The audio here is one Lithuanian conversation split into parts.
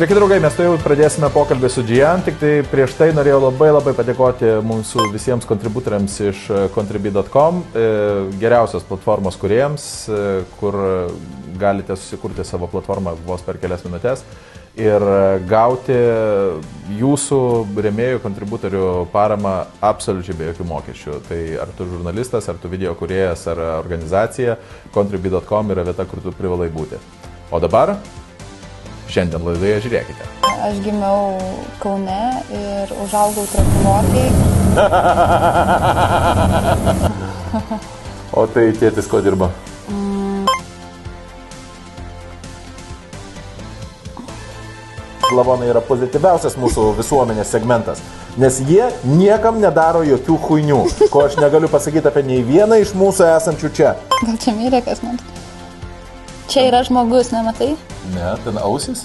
Sveiki draugai, mes tai jau pradėsime pokalbį su Gian, tik tai prieš tai norėjau labai labai padėkoti mūsų visiems kontributoriams iš contribui.com, e, geriausios platformos kuriems, e, kur galite susikurti savo platformą vos per kelias minutės ir gauti jūsų remėjų kontributorių paramą absoliučiai be jokių mokesčių. Tai ar tu žurnalistas, ar tu video kuriejas, ar organizacija, contribui.com yra vieta, kur tu privalai būti. O dabar Šiandien laidoje žiūrėkite. Aš gimiau Kaune ir užaugau trafinuotai. o tai tėtis ko dirba? Mm. Lavonai yra pozityviausias mūsų visuomenės segmentas, nes jie niekam nedaro jokių huinių, ko aš negaliu pasakyti apie nei vieną iš mūsų esančių čia. Gal čia mirė kas nors? Čia yra žmogus, nematai? Ne, ten ausis.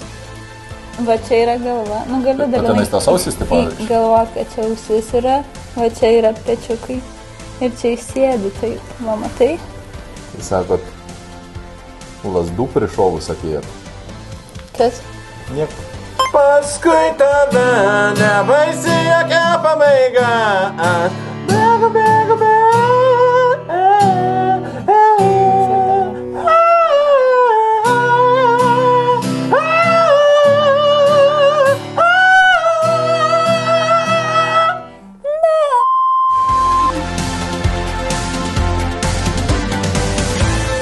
Va čia yra galva, nu galiu dalinai. Tenais tas ausis, tipo. Galvo, kad čia ausis yra, va čia yra pečiukai. Ir čia įsėdi, tai, va matai? Tai sakot, lasdų prišovus atėjot. Kas? Nieko. Paskui tada nebaisi jokia pabaiga. Bėgu, bėgu, bėgu.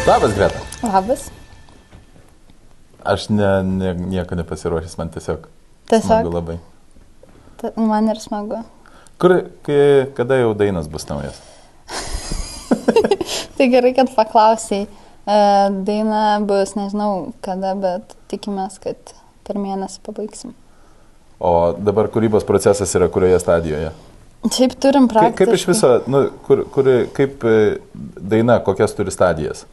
Labas, Greta. Labas. Aš ne, ne, nieko nepasiruošęs, man tiesiog. Tiesiog. Smagu labai. Ta, man ir smagu. Kur, kai, kada jau dainas bus naujas? tai gerai, kad paklausiai. E, daina bus, nežinau kada, bet tikimės, kad per mėnesį pabaigsim. O dabar kūrybos procesas yra kurioje stadijoje? Šiaip turim praktiką. Kaip, iš viso, nu, kur, kur, kaip e, daina, kokias turi stadijas?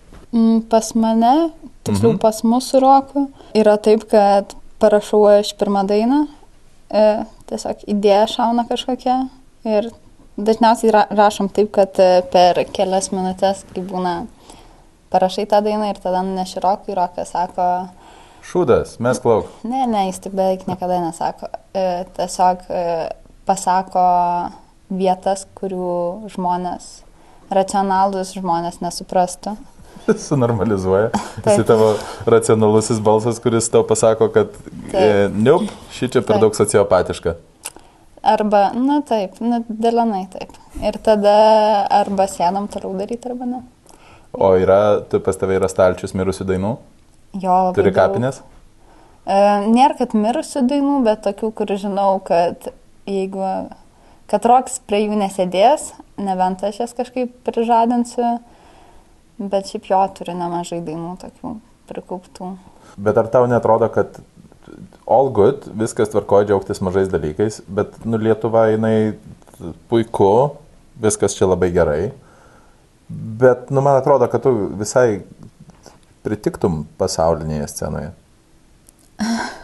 Pas mane, tiksliau mhm. pas mūsų roku, yra taip, kad parašau aš pirmą dainą, e, tiesiog idėja šauna kažkokia ir dažniausiai ra rašom taip, kad e, per kelias minutės, kai būna parašai tą dainą ir tada nuneši rokui, rokas sako... Šūdas, mes klauk. Ne, ne, jis taip beveik niekada nesako. E, tiesiog e, pasako vietas, kurių žmonės, racionalus žmonės nesuprastų. sunormalizuoja. Jis tavo racionalusis balsas, kuris tau pasako, kad e, niup, ši čia per taip. daug sociopatiška. Arba, na taip, na dėlionai taip. Ir tada arba sėdam toliau daryti, arba ne. O yra, tu pas tavai yra stalčius mirusių dainų? Jo. Turi kapinės? E, nėra, kad mirusių dainų, bet tokių, kur žinau, kad jeigu, kad roks prie jų nesėdės, nebent aš jas kažkaip prižadinsiu, Bet šiaip jo turi nemažai dainų tokių prikauptų. Bet ar tau netrodo, kad all good, viskas tvarkoja džiaugtis mažais dalykais, bet nu Lietuva jinai puiku, viskas čia labai gerai. Bet nu man atrodo, kad tu visai pritiktum pasaulinėje scenoje.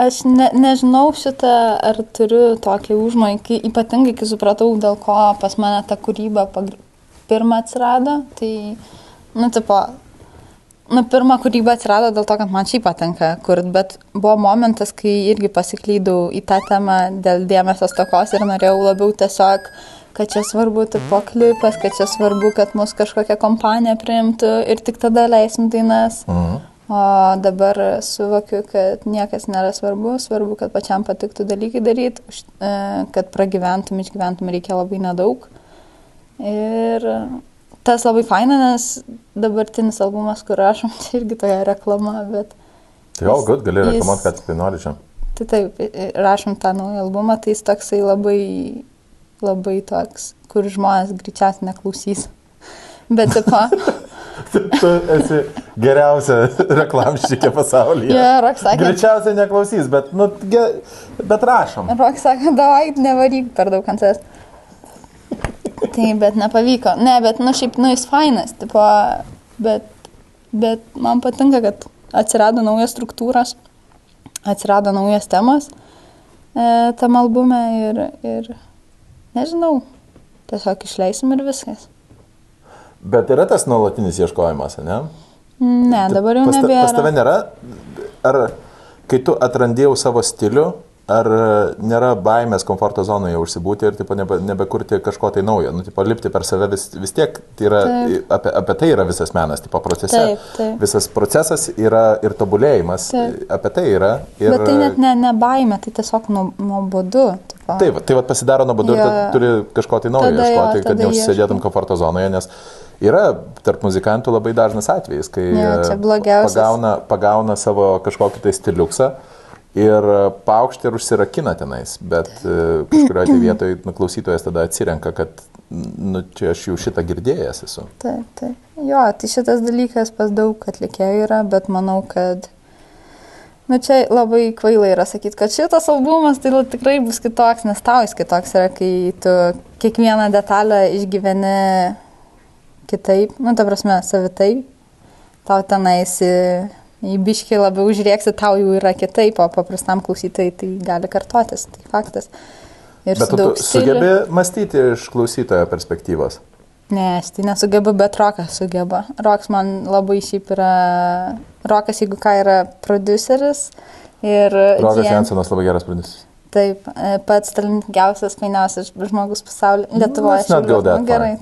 Aš ne, nežinau šitą, ar turiu tokį užmojį, ypatingai kai supratau, dėl ko pas mane ta kūryba pirmą atsirado, tai, nu, tipo, nu, pirmą kūrybą atsirado dėl to, kad man šiaip patinka kurt, bet buvo momentas, kai irgi pasiklydau į tą temą dėl dėmesio stokos ir norėjau labiau tiesiog kad čia svarbu tipo klipas, kad čia svarbu, kad mus kažkokia kompanija priimtų ir tik tada leisim dainas. Mhm. O dabar suvokiu, kad niekas nėra svarbu, svarbu, kad pačiam patiktų dalykai daryti, e, kad pragyventum, išgyventum reikia labai nedaug. Ir tas labai faina, nes dabartinis albumas, kur rašom, tai irgi toja reklama, bet... Tai jau, good, gali reklamuoti, kad tai nori čia. Tai taip, rašom tą naują albumą, tai jis toksai labai, labai toks, kur žmonės greičiausiai neklausys. Bet, tipo... tu esi geriausia reklamščikė pasaulyje. Ja, Roksakė. Greičiausiai neklausys, bet, nu, ge, bet rašom. Roksakė, davai, nevaryk per daug kancės. Tai, bet nepavyko. Ne, bet, nu, šiaip, nu, jis fainas, tipo, bet, bet man patinka, kad atsirado naujas struktūras, atsirado naujas temas e, tam albume ir, ir, nežinau, tiesiog išleisim ir viskas. Bet yra tas nuolatinis ieškojimas, ne? Ne, dabar jau pas, nebėra. Pas tave nėra? Ar kai tu atrandėjau savo stilių, ar e, nėra baimės komforto zonoje užsibūti ir tipo, nebe, nebekurti kažko tai naujo, nu, tipo, lipti per save vis, vis tiek, tai yra, taip. apie, apie tai yra visas menas, tipo, procese. Taip, taip. Visas procesas yra ir tobulėjimas, taip. apie tai yra. Ir... Bet tai net ne, ne baimė, tai tiesiog nuobodu. Nu, taip, tai vad pasidaro nuobodu ir turi kažko tai naujo ieškoti, kad neužsėdėtum komforto zonoje, nes yra tarp muzikantų labai dažnas atvejis, kai jo, pagauna, pagauna savo kažkokį tai stiliuksą ir paukštė ir užsirakina tenais, bet e, kažkurioje vietoje nu, klausytojas tada atsirenka, kad nu, čia aš jau šitą girdėjęs esu. Taip, taip. Jo, tai šitas dalykas pas daug atlikėjų yra, bet manau, kad Nu čia labai kvailai yra sakyti, kad šitas albumas tai tikrai bus kitoks, nes tau jis kitoks yra, kai tu kiekvieną detalę išgyveni kitaip, nu ta prasme, savitai, tau tenais į biškį labiau žiūrėksi, tau jau yra kitaip, o paprastam klausytojai tai gali kartotis, tai faktas. Ir bet tu sugebi mąstyti iš klausytojo perspektyvos? Ne, aš tai nesugebu, bet Rokas sugeba. Rokas man labai šiaip yra, Rokas, jeigu ką, yra produceris. Ir Rokas jie... Jansonas labai geras produceris. Taip, e, pats talentingiausias, fainiausias žmogus pasaulyje, Lietuvoje. Net gal dėl. Gerai.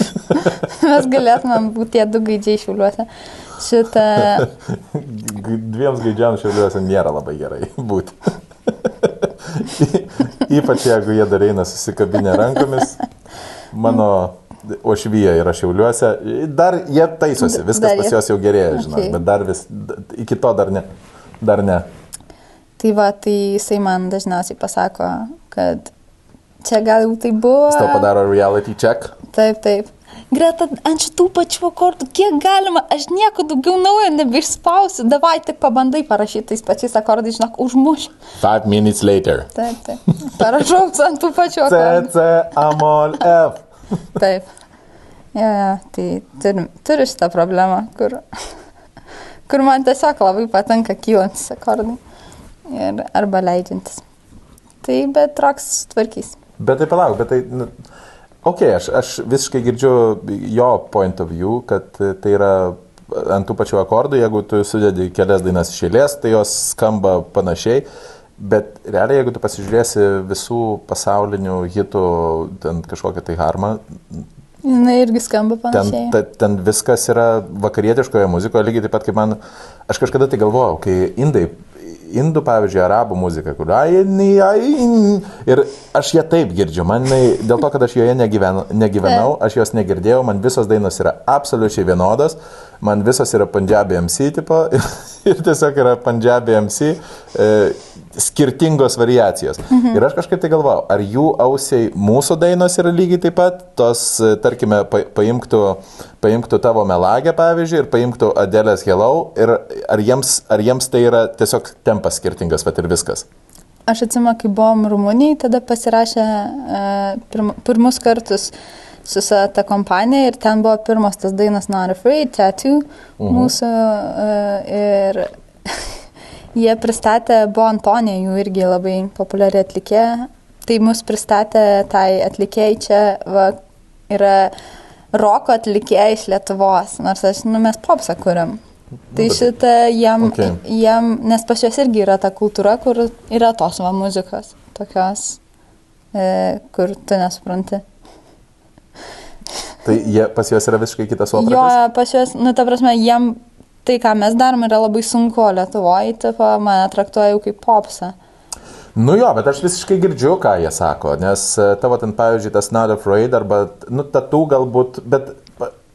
Mes galėtumėm būti tie du gaidžiai šiuliuose šitą... Dviems gaidžiams šiauliuose nėra labai gerai būti. Ypač jeigu jie dar eina susikabinę rankomis. Mano ošvyje yra šiauliuose. Dar jie taisosi, viskas pas juos jau gerėja, žinai, okay. bet dar vis, iki to dar ne. Dar ne. Tai va, tai jisai man dažniausiai pasako, kad čia gal jau tai buvo. Jis tau padaro reality check? Taip, taip. Greta, ant šitų pačių akordų, kiek galima, aš nieko daugiau naujo nebeišspausiu, davai tik pabandai parašyti tais pačiais akordais, žinok, užmuš. Five minutes later. Taip, taip. Parašau ant tų pačių akordų. C, C, amol, F. Taip. Ja, ja, tai turiu, turiu šitą problemą, kur, kur man tiesiog labai patinka kylantis akordai ir, arba leidžiantis. Tai bet roks tvarkys. Bet tai palauk, bet tai... Nu Ok, aš, aš visiškai girdžiu jo point of view, kad tai yra ant tų pačių akordų, jeigu tu sudedi kelias dainas iš eilės, tai jos skamba panašiai, bet realiai, jeigu tu pasižiūrėsi visų pasaulinių hitų, ten kažkokią tai harmą, Jis irgi skamba panašiai. Ten, ten, ten viskas yra vakarietiškoje muzikoje, lygiai taip pat kaip man, aš kažkada tai galvojau, kai indai indų, pavyzdžiui, arabų muzika, kur. Ir aš ją taip girdžiu, man dėl to, kad aš joje negyvenau, negyvenau, aš jos negirdėjau, man visos dainos yra absoliučiai vienodos, man visos yra Punjabi MC tipo ir, ir tiesiog yra Punjabi MC. E, skirtingos variacijos. Mhm. Ir aš kažkaip tai galvojau, ar jų ausiai mūsų dainos yra lygiai taip pat, tos, tarkime, paimktų, paimktų tavo melagę, pavyzdžiui, ir paimktų Adelės Hello, ir ar jiems, ar jiems tai yra tiesiog tempas skirtingas, bet ir viskas. Aš atsimenu, kai buvom Rumunijai, tada pasirašė uh, pirm, pirmus kartus su ta kompanija ir ten buvo pirmas tas dainas Not Afraid, Tattoo mhm. mūsų uh, ir Jie pristatė, buvo Antonija, jų irgi labai populiari atlikėja. Tai mus pristatė tai atlikėjai čia, va, yra roko atlikėjai iš Lietuvos, nors aš, nu, mes popsą kuriam. Tai nu, šitą jiem, okay. jiem, nes pas juos irgi yra ta kultūra, kur yra tos va muzikos, tokios, e, kur tu nesupranti. Tai jie, pas juos yra visiškai kitas operas? Jo, pas juos, nu, ta prasme, jiem tai, ką mes darom, yra labai sunku, Lietuvoje, tipo, mane traktuoja jau kaip popsą. Nu jo, bet aš visiškai girdžiu, ką jie sako, nes e, tavo ten, pavyzdžiui, tas Not Afraid arba, nu, tatų galbūt, bet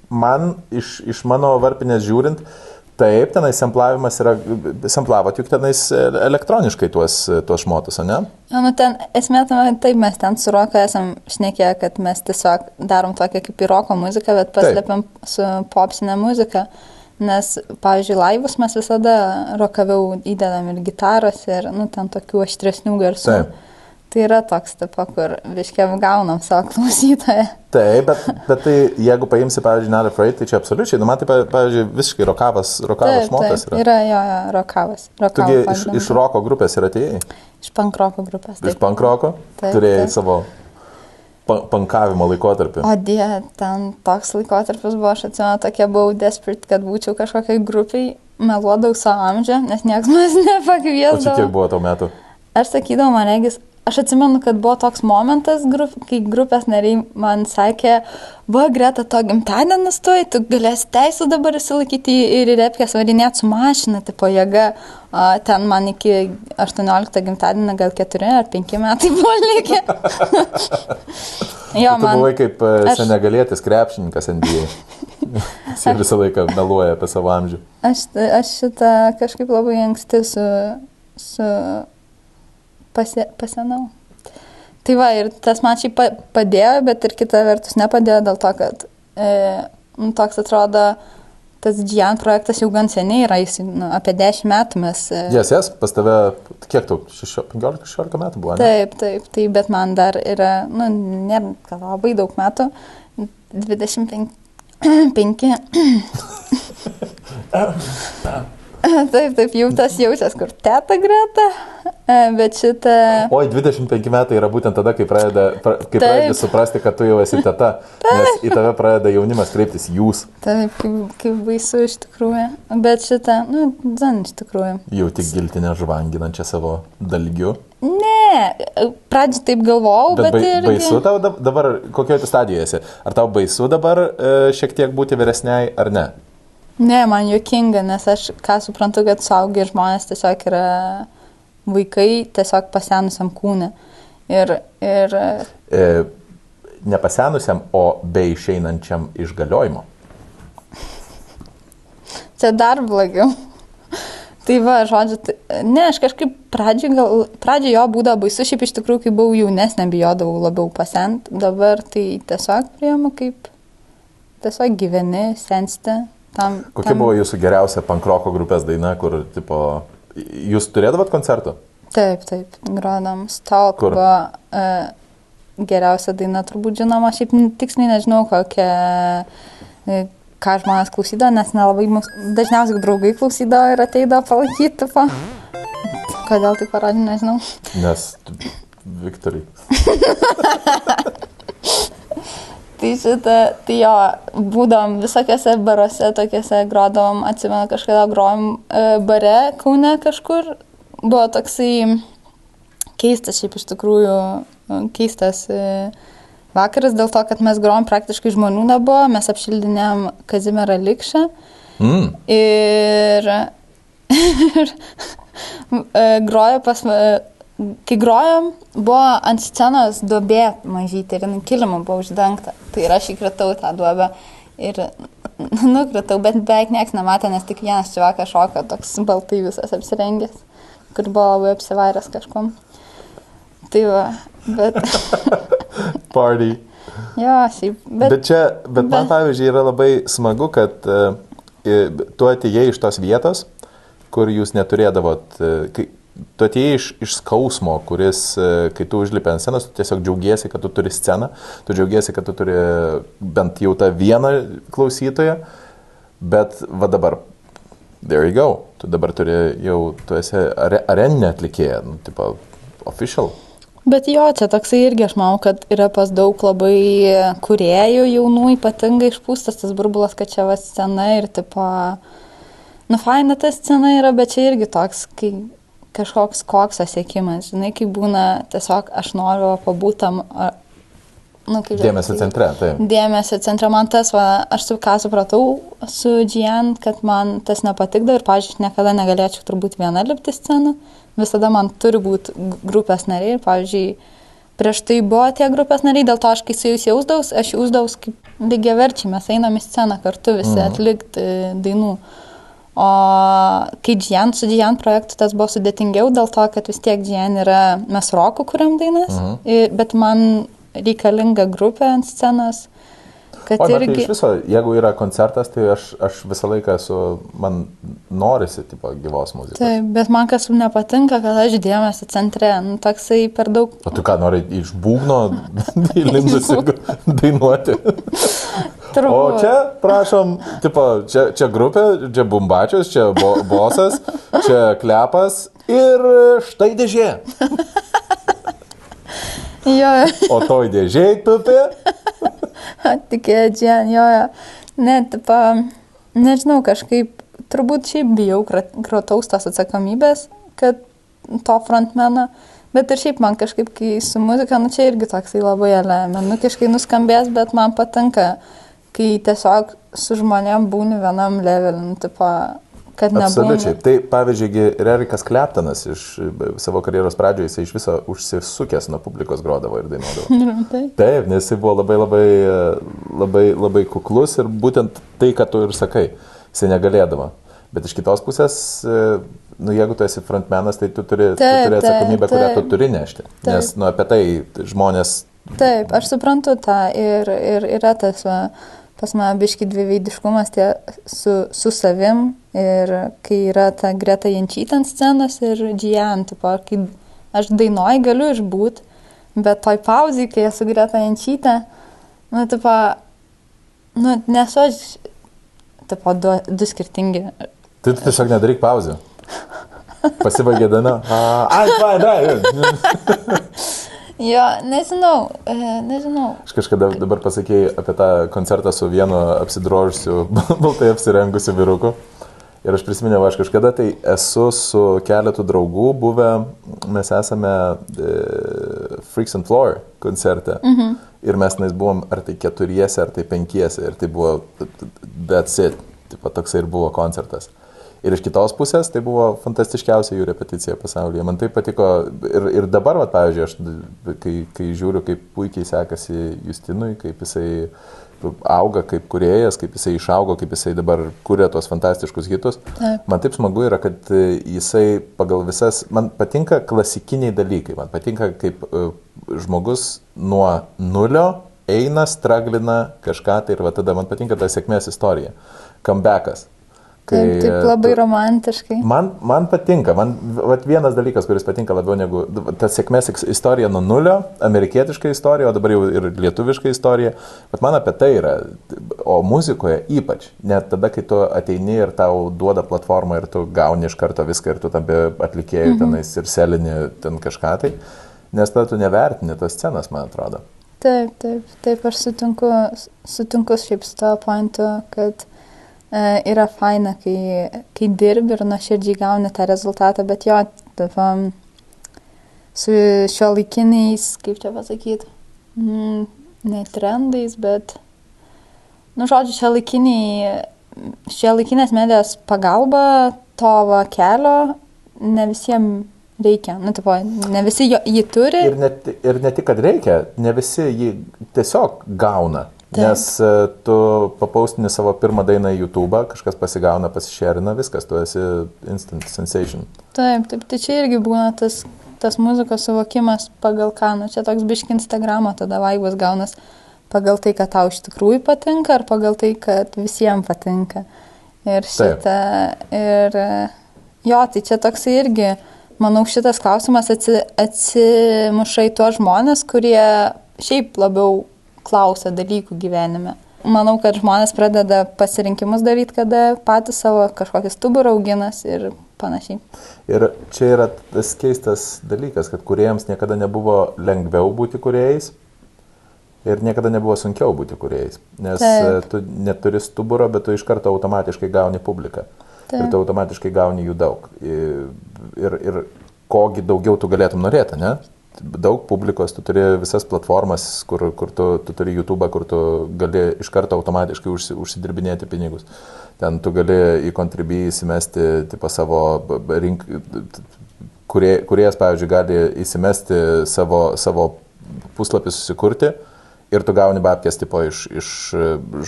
man iš, iš mano varpinės žiūrint, Taip, tenais semplavimas yra, semplavot juk tenais elektroniškai tuos, tuos šmotus, ne? Na, nu ten esmė, taip, mes ten su Roko esam šnekėję, kad mes tiesiog darom tokią kaip ir roko muziką, bet paslėpiam su popsinė muzika. Uh, Nes, pavyzdžiui, laivus mes visada rokaviau įdedam ir gitaros ir, nu, ten tokių aštresnių garsų. Taip. Tai yra toks, tipo, kur viškiam gaunam savo klausytoją. Taip, bet, bet tai jeigu paimsi, pavyzdžiui, Nelly Freight, tai čia absoliučiai, nu, man tai, pavyzdžiui, visiškai rokavas, rokavas mokas yra. Yra, jo, jo, rokavas. Tugi iš, iš roko grupės yra atėjai? Iš pankroko grupės. Taip. Iš pankroko? Turėjai taip. savo pankavimo laikotarpį. O die, ten toks laikotarpis buvo, aš atsimenu, tokia buvau desperate, kad būčiau kažkokiai grupiai meluodavau savo amžių, nes niekas manęs O čia kiek nepakviesdavo. buvo tau metų? Aš sakydavau, man regis, aš atsimenu, kad buvo toks momentas, grup, kai grupės nariai man sakė, va, greta to gimtadienis tu, tu galėsi teisų dabar įsilaikyti ir į repkės varinėti su mašina, tipo jėga. A, ten man iki 18 gimtadienio gal 4 ar 5 metai buvo likę. jo, Tu man. buvai kaip e, aš- senegalėtis krepšininkas NBA. Jis visą laiką meluoja apie savo amžių. Aš, aš šitą kažkaip labai anksti su, su pasie, pasienau. Tai va, ir tas man šiaip pa- padėjo, bet ir kita vertus nepadėjo dėl to, kad e, nu, toks atrodo, tas Gian projektas jau gan seniai yra, jis nu, apie 10 metų mes. E, Jas, jas, pas tave, kiek tau, 15-16 metų buvo, ne? Taip, taip, tai bet man dar yra, nu, nėra gal labai daug metų, 25. taip, taip, jau tas jaučias, kur teta greta, e, bet šitą... Oi, 25 metai yra būtent tada, kai, pradeda, pra, kai Taip. pradedi suprasti, kad tu jau esi teta, nes į tave pradeda jaunimas kreiptis jūs, Taip, kaip, kaip baisu iš tikrųjų. Bet šitą, nu, dzan iš tikrųjų. jau tik giltinę žvanginančią savo dalgiu. Ne, pradžiai taip galvojau, Bet, bet, bet ir... baisu tau dab- dabar, kokioje tu stadijoje esi? Ar tau baisu dabar e, šiek tiek būti vyresniai, ar ne? Ne, man juokinga, nes aš ką suprantu, kad saugiai žmonės tiesiog yra vaikai tiesiog pasenusiam kūne. Ir, ir E, nepasenusiam, o be išeinančiam iš galiojimo. čia dar blogiau. Tai va, žodžiu, tai, ne, aš kažkaip pradžioj, gal, pradžioj jo būdavo baisu, šiaip iš tikrųjų, kai buvau jaunesnė, bijodavau labiau pasent, dabar tai tiesiog priemu kaip tiesiog gyveni, sensti. Tam, Kokia tam... buvo jūsų geriausia pankroko grupės daina, kur, tipo, jūs turėdavot koncertų? Taip, taip, grodam Stalk Kur? buvo uh, geriausia daina, turbūt žinoma, šiaip tiksliai nežinau, kokią, e, ką žmonės klausydavo, nes nelabai mus, dažniausiai draugai klausydavo ir ateidavo palaikyti, tipo. Kodėl tai parodė, nežinau. Nes, Viktorai. Tai šitą, tai jo, būdom visokiose baruose, tokiuose grodom, atsimenu, kažkada grojom e, bare Kaune kažkur. Buvo toksai keistas, šiaip iš tikrųjų e, keistas e, vakaras dėl to, kad mes grojom praktiškai žmonių nebuvo, mes apšildinėm Kazimierą Likšą. Mm. Ir, ir grojo pas, ma- kai grojom, buvo ant scenos duobė mažyti ir jinai kilimu buvo uždengta. Tai ir aš įkritau tą duobę ir nukritau, bet beveik niekas nematė, nes tik vienas čiavakas šoka, toks baltai visas apsirengęs, kur buvo labai apsivairęs kažkom. Tai va, bet, Party. jo, šiaip, Bet, bet, čia, bet man bet- pavyzdžiui yra labai smagu, kad uh, tu atėjai iš tos vietos, kur jūs neturėdavot, uh, kai, tu atėjai iš, iš skausmo, kuris, uh, kai tu užlipi ant scenos, tu tiesiog džiaugiesi, kad tu turi sceną, tu džiaugiesi, kad tu turi bent jau tą vieną klausytoją, bet va dabar, there you go, tu dabar turi jau, tu esi are, areninė atlikėja, nu, tipo, official. Bet jo, čia toksai irgi aš manau, kad yra pas daug labai kuriejų jaunų, ypatingai išpūstas tas burbulas, kad čia va scena ir tipo, nu faina ta scena yra, bet čia irgi toks, kai kažkoks koksas sėkimas, žinai, kai būna tiesiog aš noriu pabūtam, nu kaip Dėmesio centre, taip. Dėmesio centre man tas, va, aš su ką supratau su Gian, kad man tas nepatikdavo ir, pažiūrėjau, niekada negalėčiau turbūt viena lipti sceną, visada man turi būti grupės nariai ir, pavyzdžiui, prieš tai buvo tie grupės nariai, dėl to aš kai su jais jausdaus, aš jausdaus kaip lygiai verčiai, mes einam į sceną kartu visi Mhm. atlikti dainų. O kai Gian, su Gian projektu tas buvo sudėtingiau dėl to, kad vis tiek Gian yra, mes rokų kuriam dainas, Mhm. ir, bet man reikalinga grupė ant scenos, kad O, tai irgi... iš viso, jeigu yra koncertas, tai aš, aš visą laiką esu, man norisi, tipo, gyvos muzikos. Taip, bet man kas nepatinka, kad aš dėmesio centre, nu, toksai per daug. O tu ką, nori iš būgno įlindusi dainuoti? O Turbūt. čia, prašom, tipo, čia, čia grupė, čia bumbačius, čia bo, bosas, čia klepas ir štai dėžė. Jo, O toj dėžėj tupė. tikėjo Džian, jo, jo. Ne, tipo, nežinau, kažkaip turbūt šiaip bijau krataus tos atsakomybės, kad to frontmeno, bet ir šiaip man kažkaip, kai su muzika, nu čia irgi toksai labai elementiškai nuskambės, bet man patinka, kai tiesiog su žmonėm būni vienam levelin, nu, tipo, kad nebūtų. Absoliučiai. Tai pavyzdžiui, Rerikas Kleptonas iš savo karjeros pradžioje jisai iš viso užsisukęs nuo publikos grodavo ir dainuodavo. Taip, nes jisai buvo labai labai, labai labai kuklus ir būtent tai, ką tu ir sakai, jisai negalėdavo. Bet iš kitos pusės, nu, jeigu tu esi frontmenas, tai tu turi, taip, tu turi atsakomybę, taip, kurią tu turi nešti. Taip. Nes nu, apie tai žmonės. Taip, aš suprantu tą ir, ir yra tas, va, pas mane biški dviveidiškumas tie su, su savim ir kai yra ta greta jančyta ant scenos ir džian, tipo, kai aš dainuoju galiu išbūti, bet toj pauzai, kai esu greta jančyta, nu, tipo, nu, nesu aš, tipo, du, du skirtingi. Tai tu tiesiog nedaryk pauzę. Pasibaigė diena. Ai, fine, right. Jo, nežinau, e, nežinau. Aš kažkada dabar pasakėjai apie tą koncertą su vienu apsidrožusiu, baltai apsirengusiu vyruku. Ir aš prisiminiau, aš kažkada tai esu su keletu draugų buvę, mes esame e, Freaks and Floor koncerte. Mhm. Ir mes tenais buvom ar tai keturiese, ar tai penkiese. Ir tai buvo, that's it. Taip pat toksai ir buvo koncertas. Ir iš kitos pusės tai buvo fantastiškiausia jų repeticija pasaulyje. Man tai patiko ir, ir dabar, va, pavyzdžiui, aš kai, kai žiūriu, kaip puikiai sekasi Justinui, kaip jisai auga kaip kuriejas, kaip jisai išaugo, kaip jisai dabar kuria tos fantastiškus hitus. Taip. Man taip smagu yra, kad jisai pagal visas, man patinka klasikiniai dalykai, man patinka kaip uh, žmogus nuo nulio eina, straglina kažką tai ir va tada man patinka ta sėkmės istorija. Comebackas. Kai, taip, taip labai tu, romantiškai. Man, man patinka, man vat, vienas dalykas, kuris patinka labiau negu ta sėkmės istorija nuo nulio, amerikietiška istorija, o dabar jau ir lietuviška istorija, bet man apie tai yra, o muzikoje ypač, net tada, kai tu ateini ir tau duoda platformą ir tu gauni iš karto viską ir tu tampi atlikėjų mhm. tenais ir selini ten kažką tai, nes tada tu nevertini tos scenas, man atrodo. Taip, taip, taip, aš sutinku, sutinku šiaip su to pointu, kad yra faina, kai, kai dirbi ir nuoširdžiai gauni tą rezultatą, bet jo, tavam, su šio laikiniais, kaip čia pasakyti, mm, ne trendais, bet, nu, žodžiu, šio laikiniai, šio laikinės medijos pagalba to va kelio ne visiems reikia. Nu, tipo, ne visi jo, jį turi. Ir ne, ir ne tik, kad reikia, ne visi jį tiesiog gauna. Taip. Nes e, tu papaustini savo pirmą dainą į YouTube, kažkas pasigauna, pasišerina, viskas, tu esi instant sensation. Taip, taip, tai čia irgi būna tas, tas muzikos suvokimas pagal ką, nu čia toks biški Instagramo tada vaibas gaunas pagal tai, kad tau iš tikrųjų patinka, ar pagal tai, kad visiems patinka. Ir šitą, taip. ir jo, tai čia toksai irgi, manau, šitas klausimas atsi, atsimuša į tuos žmonės, kurie šiaip labiau klausia dalykų gyvenime. Manau, kad žmonės pradeda pasirinkimus daryti, kada patys savo kažkokį stuburą auginas ir panašiai. Ir čia yra tas keistas dalykas, kad kuriejams niekada nebuvo lengviau būti kuriejais ir niekada nebuvo sunkiau būti kuriejais. Nes Taip. Tu neturi stuburo, bet tu iš karto automatiškai gauni publiką. Taip. Ir tu automatiškai gauni jų daug. Ir, ir, ir kogi daugiau tu galėtum norėti, ne? Daug publikos, tu turi visas platformas, kur, kur tu, tu turi YouTube, kur tu gali iš karto automatiškai užsi, užsidirbinėti pinigus. Ten tu gali į kontribį įsimesti tipo, savo rink, kurie, kuriejas, pavyzdžiui, gali įsimesti savo, savo puslapį susikurti ir tu gauni babkės tipo iš, iš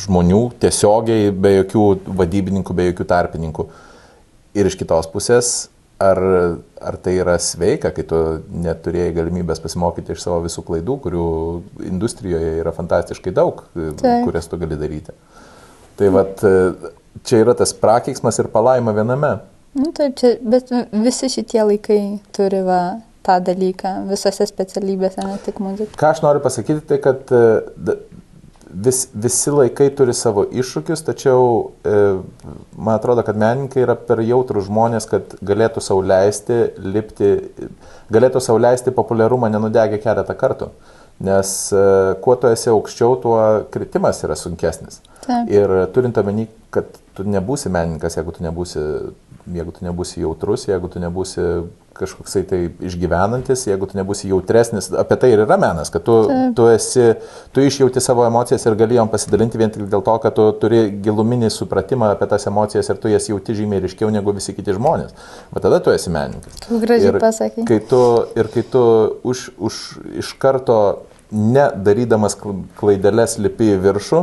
žmonių tiesiogiai, be jokių vadybininkų, be jokių tarpininkų. Ir iš kitos pusės ar, ar tai yra sveika, kai tu neturėjai galimybės pasimokyti iš savo visų klaidų, kurių industrijoje yra fantastiškai daug, Taip. kurias tu gali daryti. Tai vat, čia yra tas prakeiksmas ir palaima viename. Nu, taip, čia, bet visi šitie laikai turi va, tą dalyką visose specialybėse, ne tik muzika. Ką aš noriu pasakyti, tai kad vis, visi laikai turi savo iššūkius, tačiau e, man atrodo, kad menininkai yra per jautrų žmonės, kad galėtų sauliaisti, lipti, galėtų sauliaisti populiarumą nenudegę keletą kartų. Nes e, kuo tu esi aukščiau, tuo kritimas yra sunkesnis. Taip. Ir turint omeny, kad tu nebūsi menininkas, jeigu tu nebūsi, jeigu tu nebūsi jautrus, jeigu tu nebūsi kažkoksai tai išgyvenantis, jeigu tu nebūsi jautresnis, apie tai ir yra menas, kad tu, Taip. tu, esi, tu išjauti savo emocijas ir gali jom pasidalinti vien tik dėl to, kad tu turi giluminį supratimą apie tas emocijas ir tu jas jauti žymiai ryškiau negu visi kiti žmonės. Bet tada tu esi menininkas. Gražiai Ir pasakė. Kai tu, ir kai tu už, už, iš karto nedarydamas kl- klaideles lipi į viršų,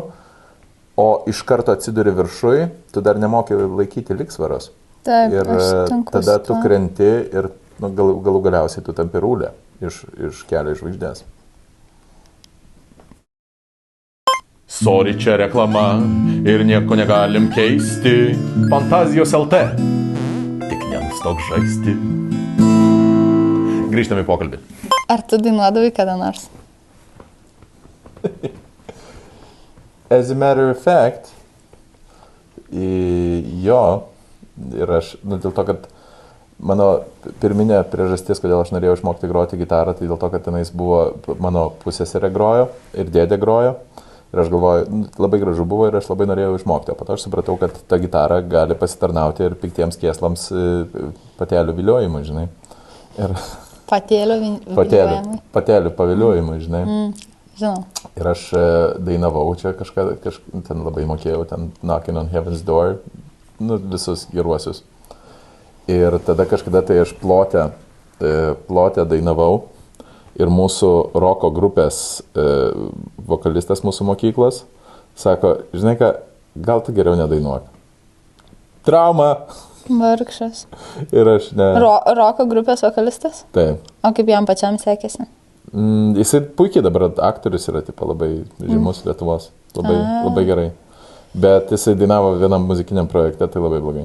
o iš karto atsiduri viršui, tu dar nemoki laikyti liksvaros. Taip, ir aš e, tada tu krenti ir nu, gal, galų galiausiai tu tampi rūlė iš, iš kelio iš žvaigždės. Sorry, čia reklama ir nieko negalim keisti. Fantazijos LT. Tik nenustok žaisti. Grįžtame į pokalbį. Ar tu dainuodavai kada nors? As a matter of fact, jo, ir aš, nu, dėl to, kad mano pirminė priežastis, kodėl aš norėjau išmokti groti gitarą, tai dėl to, kad tenais buvo mano pusėserė grojo ir dėdė grojo. Ir aš galvoju, nu, labai gražu buvo ir aš labai norėjau išmokti. O po to aš supratau, kad ta gitara gali pasitarnauti ir piktiems kieslams e, patelių viliojimui, žinai. Ir patelių, viliojimai. patelių paviliojimui, žinai. Mm, žinau. Ir aš e, dainavau čia kažką, kaž, ten labai mokėjau, ten Knocking on Heaven's Door, nu, visus geruosius. Ir tada kažkada tai aš plotę, e, plotę dainavau ir mūsų roko grupės e, vokalistas mūsų mokyklos sako, žinai ką, gal tu geriau nedainuok. Trauma. Vargšas. Ir aš ne. Ro roko grupės vokalistas? Taip. O kaip jam pačiam sekėsi? Mm, jisai puikiai dabar aktorius yra, tipo, labai žymus mm. Lietuvos. Labai, A. labai gerai. Bet jisai dainavo vienam muzikiniam projekte, tai labai blogai.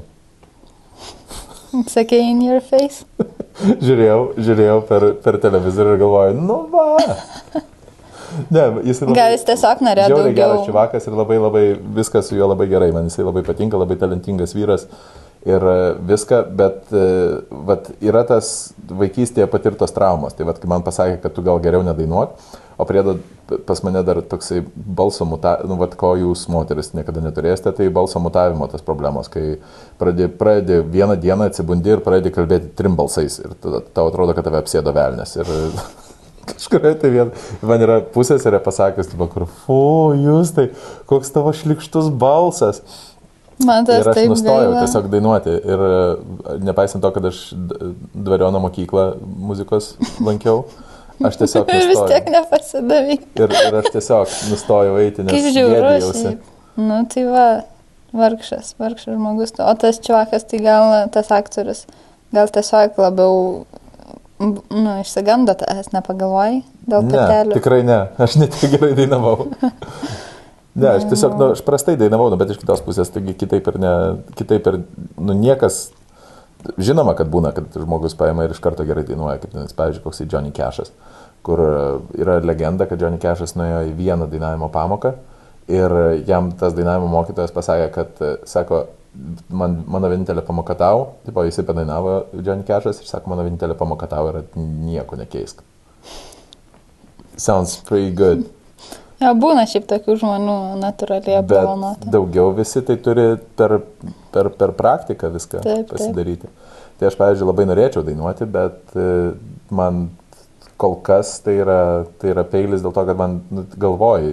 Sakė in your face? Žiūrėjau, žiūrėjau per, per televizorių ir galvoju, nu va. Ne, jis labai... Gal jis tiesiog norėjo Žiauriai geras daugiau. čivakas ir labai, labai viskas su juo labai gerai, man jisai labai patinka, labai talentingas vyras ir e, viską, bet e, vat, yra tas vaikystėje patirtos traumos. Tai vat, kai man pasakė, kad tu gal geriau nedainuok, o priedo pas mane dar toksai balso mutavimas, nu, vat, ko jūs moteris niekada neturėsite, tai balso mutavimo tas problemos, kai pradedi, pradedi vieną dieną atsibundi ir pradedi kalbėti trim balsais ir tada tau atrodo, kad tave apsėdo velnės. Ir kažkurioje tai vien, man yra pusės yra pasakęs, tipo, kur, fu, jūs tai, koks tavo šlikštus balsas. Man tas Ir aš taip nustojau gaila. tiesiog dainuoti. Ir e, nepaisant to, kad aš dvariono mokyklą muzikos lankiau, aš tiesiog Ir vis tiek nepasidavai. Ir, ir aš tiesiog nustojau eiti, nes šiaip. Nu tai va, vargšas, vargšas žmogus. O tas čiuakas, tai gal tas aktorius, gal tiesiog labiau, nu, išsigando tas, nepagalvojai dėl Ne, patelių. tikrai ne. Aš net gerai dainavau. Ne, aš tiesiog, nu, aš prastai dainavau, nu, bet iš kitos pusės, taigi kitaip ir ne, kitaip ir, nu, niekas, žinoma, kad būna, kad žmogus paima ir iš karto gerai dainuoja, kaip, nes, pavyzdžiui, koks tai Johnny Cashas, kur yra legenda, kad Johnny Cashas nuėjo į vieną dainavimo pamoką ir jam tas dainavimo mokytojas pasakė, kad, sako, man, mano vienintelė pamoka tau, tipo, jisai padainavo Johnny Cashas ir sako, mano vienintelė pamoka tau yra nieko nekeisk. Sounds pretty good. Ja, būna šiaip tokių žmonių natūraliai apdovanoti. daugiau visi tai turi per, per, per praktiką viską Taip, taip. pasidaryti. Tai aš, pavyzdžiui, labai norėčiau dainuoti, bet e, man kol kas tai yra, tai yra peilis dėl to, kad man nu, galvoj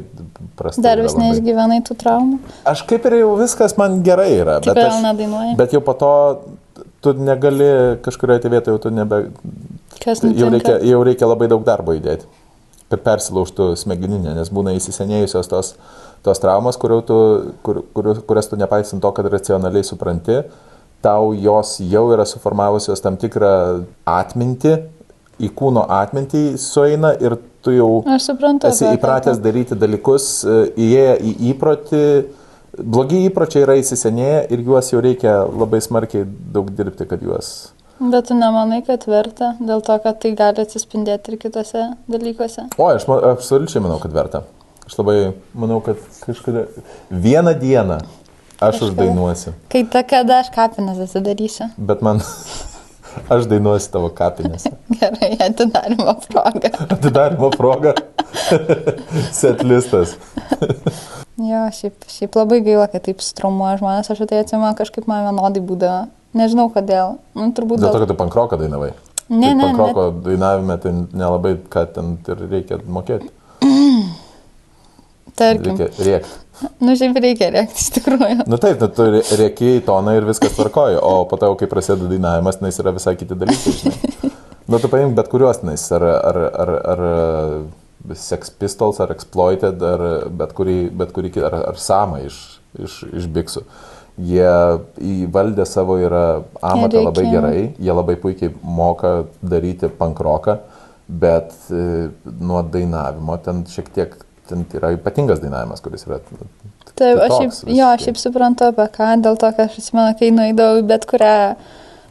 prastai. Dar vis neišgyvenai tų traumų. Aš kaip ir jau viskas man gerai yra, Taip bet, aš, bet jau po to tu negali kažkurioje tai vietoje, jau tu nebe, Kas Tai jau reikia, nutinka? jau reikia labai daug darbo įdėti, persilaužtų smegeninė, nes būna įsisenėjusios tos, tos traumas, tu, kur, kur, kurias tu nepaisant to, kad racionaliai supranti, tau jos jau yra suformavusios tam tikrą atmintį, į kūno atmintį sueina ir tu jau suprantu. esi įpratęs daryti dalykus, e, įėję į įprotį, blogi įpročiai yra įsisenėję ir juos jau reikia labai smarkiai daug dirbti, kad juos Bet tu nemanai, kad verta, dėl to, kad tai gali atsispindėti ir kitose dalykuose. O, aš ma- absoliučiai manau, kad verta. Aš labai manau, kad kažkada vieną dieną aš Kažkada. uždainuosiu, Kai ta kada aš kapines atsidarysiu. bet man aš dainuosiu tavo kapinėse. Gerai, atidarimo proga. Atidarimo proga. Setlistas. Jo, šiaip, šiaip labai gaila, kad taip strumuoja žmonės, aš tai atsimenu, kažkaip man vienodai būdavo. Nežinau kodėl. Nu, turbūt Dėl to, kad tu pankroką dainavai. Ne, tai ne, pankroko dainavime tai nelabai, ką ten ir reikia mokėti. Tarkim. Reikia rėkti. Nu, šiaip reikia rėkti, iš tikrųjų. Nu taip, nu, tu rėki į toną ir viskas tvarkoja, o po to, kai prasideda dainavimas, nes yra visai kiti dalykai. Žinai. Nu, tu paimk bet kuriuos, nes ar, ar, ar, ar Sex Pistols, ar Exploited, ar bet kurį, bet kurį kitą, ar, ar Samą iš, iš, iš Biksų. Jie įvaldę savo yra amatą labai gerai, jie labai puikiai moka daryti pankroką, bet e, nuo dainavimo ten šiek tiek, ten yra ypatingas dainavimas, kuris yra Taip, aš šiaip, jo, aš šiaip suprantu apie ką, dėl to, kad aš atsimenu, kai nueidavau į bet kurią,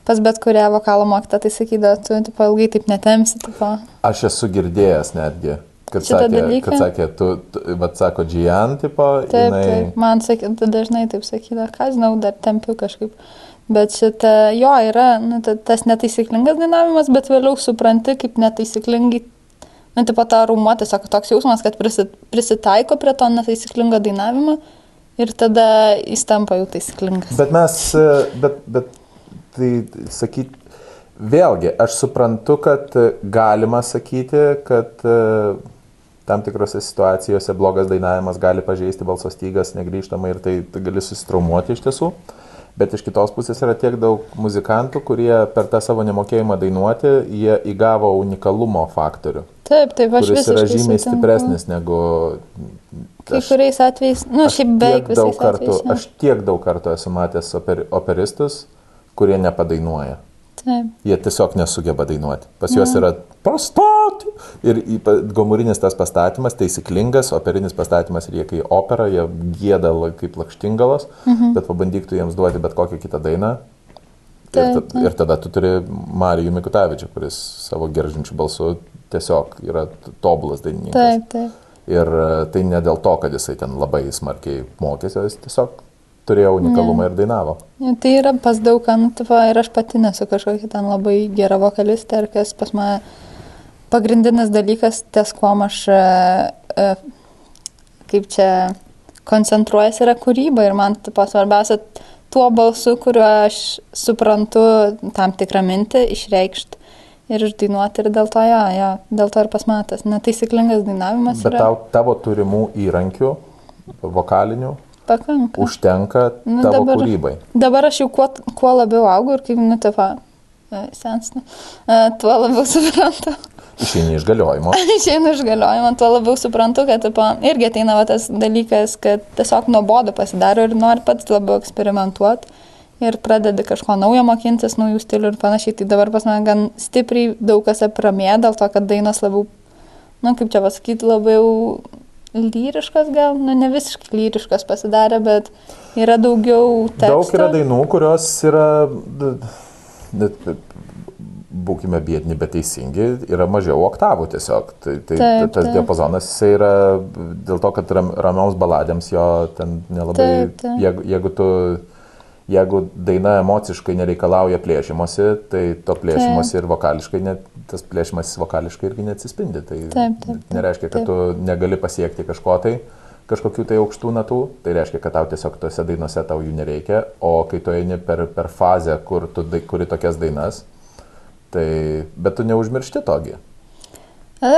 pas bet kurią vokalo mokytą, tai sakydavo, tu tipo, ilgai taip netemsi, tipo. Aš esu girdėjęs netgi, kad sakė, dalyką? kad sakė, tu, tu vad sako, Gian, tipo, Taip, jinai... taip, man sakė, dažnai taip sakydavo, ką žinau, dar tempiu kažkaip. Bet šitą, jo, yra nu, ta- tas netaisyklingas dainavimas, bet vėliau supranti, kaip netaisyklingai, nu, tipo, ta rūmo tiesiog toks jausmas, kad prisi- prisitaiko prie to netaisyklingo dainavimo ir tada jis tampa jau taisyklingas. Bet mes, e, bet, bet tai sakyt, vėlgi, aš suprantu, kad galima sakyti, kad e, tam tikrose situacijose blogas dainavimas gali pažeisti balso stygas negrįžtamai ir tai, tai gali susitraumuoti iš tiesų. Bet iš kitos pusės yra tiek daug muzikantų, kurie per tą savo nemokėjimą dainuoti, jie įgavo unikalumo faktorių, Taip, taip, aš kuris yra visiškai žymiai sutinku. stipresnis negu... Kai kuriais atvejais, nu, Aš šiaip beveik visais kartų, atvejais. jo. aš tiek daug kartų esu matęs oper, operistus, kurie nepadainuoja. Taip, Jie tiesiog nesugeba dainuoti. Pas juos yra pastoti. Ir gomurinis tas pastatymas, taisyklingas, operinis pastatymas ir jie kai opera, jie gėda kaip lakštingalas, mhm. bet pabandyk tu jiems duoti bet kokią kitą dainą. Ir, ta, ir tada tu turi Marijų Mikutavičių, kuris savo geržinčių balsu tiesiog yra tobulas dainininkas. taip, taip. Ir e, tai ne dėl to, kad jisai ten labai smarkiai mokėsi, jis tiesiog turėjo unikalumą ir dainavo. Ja, tai yra pas daug, nu, tipo, ir aš pati nesu kažkokia ten labai gera vokalistė, ir kas pas mane pagrindinis dalykas, ties kuom aš, e, e, kaip čia, koncentruojasi yra kūryba. Ir man, tipo, svarbiausia tuo balsu, kuriuo aš suprantu tam tikrą mintį, išreikšti ir išdainuoti ir dėl to, jo, jo, dėl to ir pas mane tas netaisyklingas dainavimas Bet yra. tau, tavo turimų įrankių, vokalinių, pakanka. užtenka Nu, tavo dabar- kūrybai. Dabar aš jau kuo, kuo labiau augu ir kaip, nu, taip, sensnu, e, tuo labiau suprantu. Išeini iš galiojimo. Išeinu iš galiojimo, tuo labiau suprantu, kad tipo, irgi ateina va, tas dalykas, kad tiesiog nuobodu pasidaro ir nori pats labiau eksperimentuoti ir pradedi kažko naujo mokintis, naujų stilių ir panašiai. Tai dabar pas mane gan stipriai daug kas apramė dėl to, kad dainos labiau, na nu, kaip čia pasakyti, labiau lyriškas gal, nu ne visiškai lyriškas pasidarė, bet yra daugiau tekstų. Daug yra dainų, kurios yra, būkime biedni, bet teisingi, yra mažiau oktavų tiesiog. Tai, tai Taip, tas taip. diapazonas yra dėl to, kad ram, ramioms baladėms jo ten nelabai, Taip, taip. jeigu, jeigu tu Jeigu daina emociškai nereikalauja plėšymosi, tai to plėšymosi ir vokališkai, net, tas plėšymasis vokališkai irgi neatsispindi. Tai Taip, taip, taip, nereiškia, kad taip. tu negali pasiekti kažko tai, kažkokių tai aukštų natų, tai reiškia, kad tau tiesiog tose dainose tau jų nereikia, o kai tu eini per, per fazę, kur tu kuri tokias dainas, tai bet tu neužmiršti togi. E,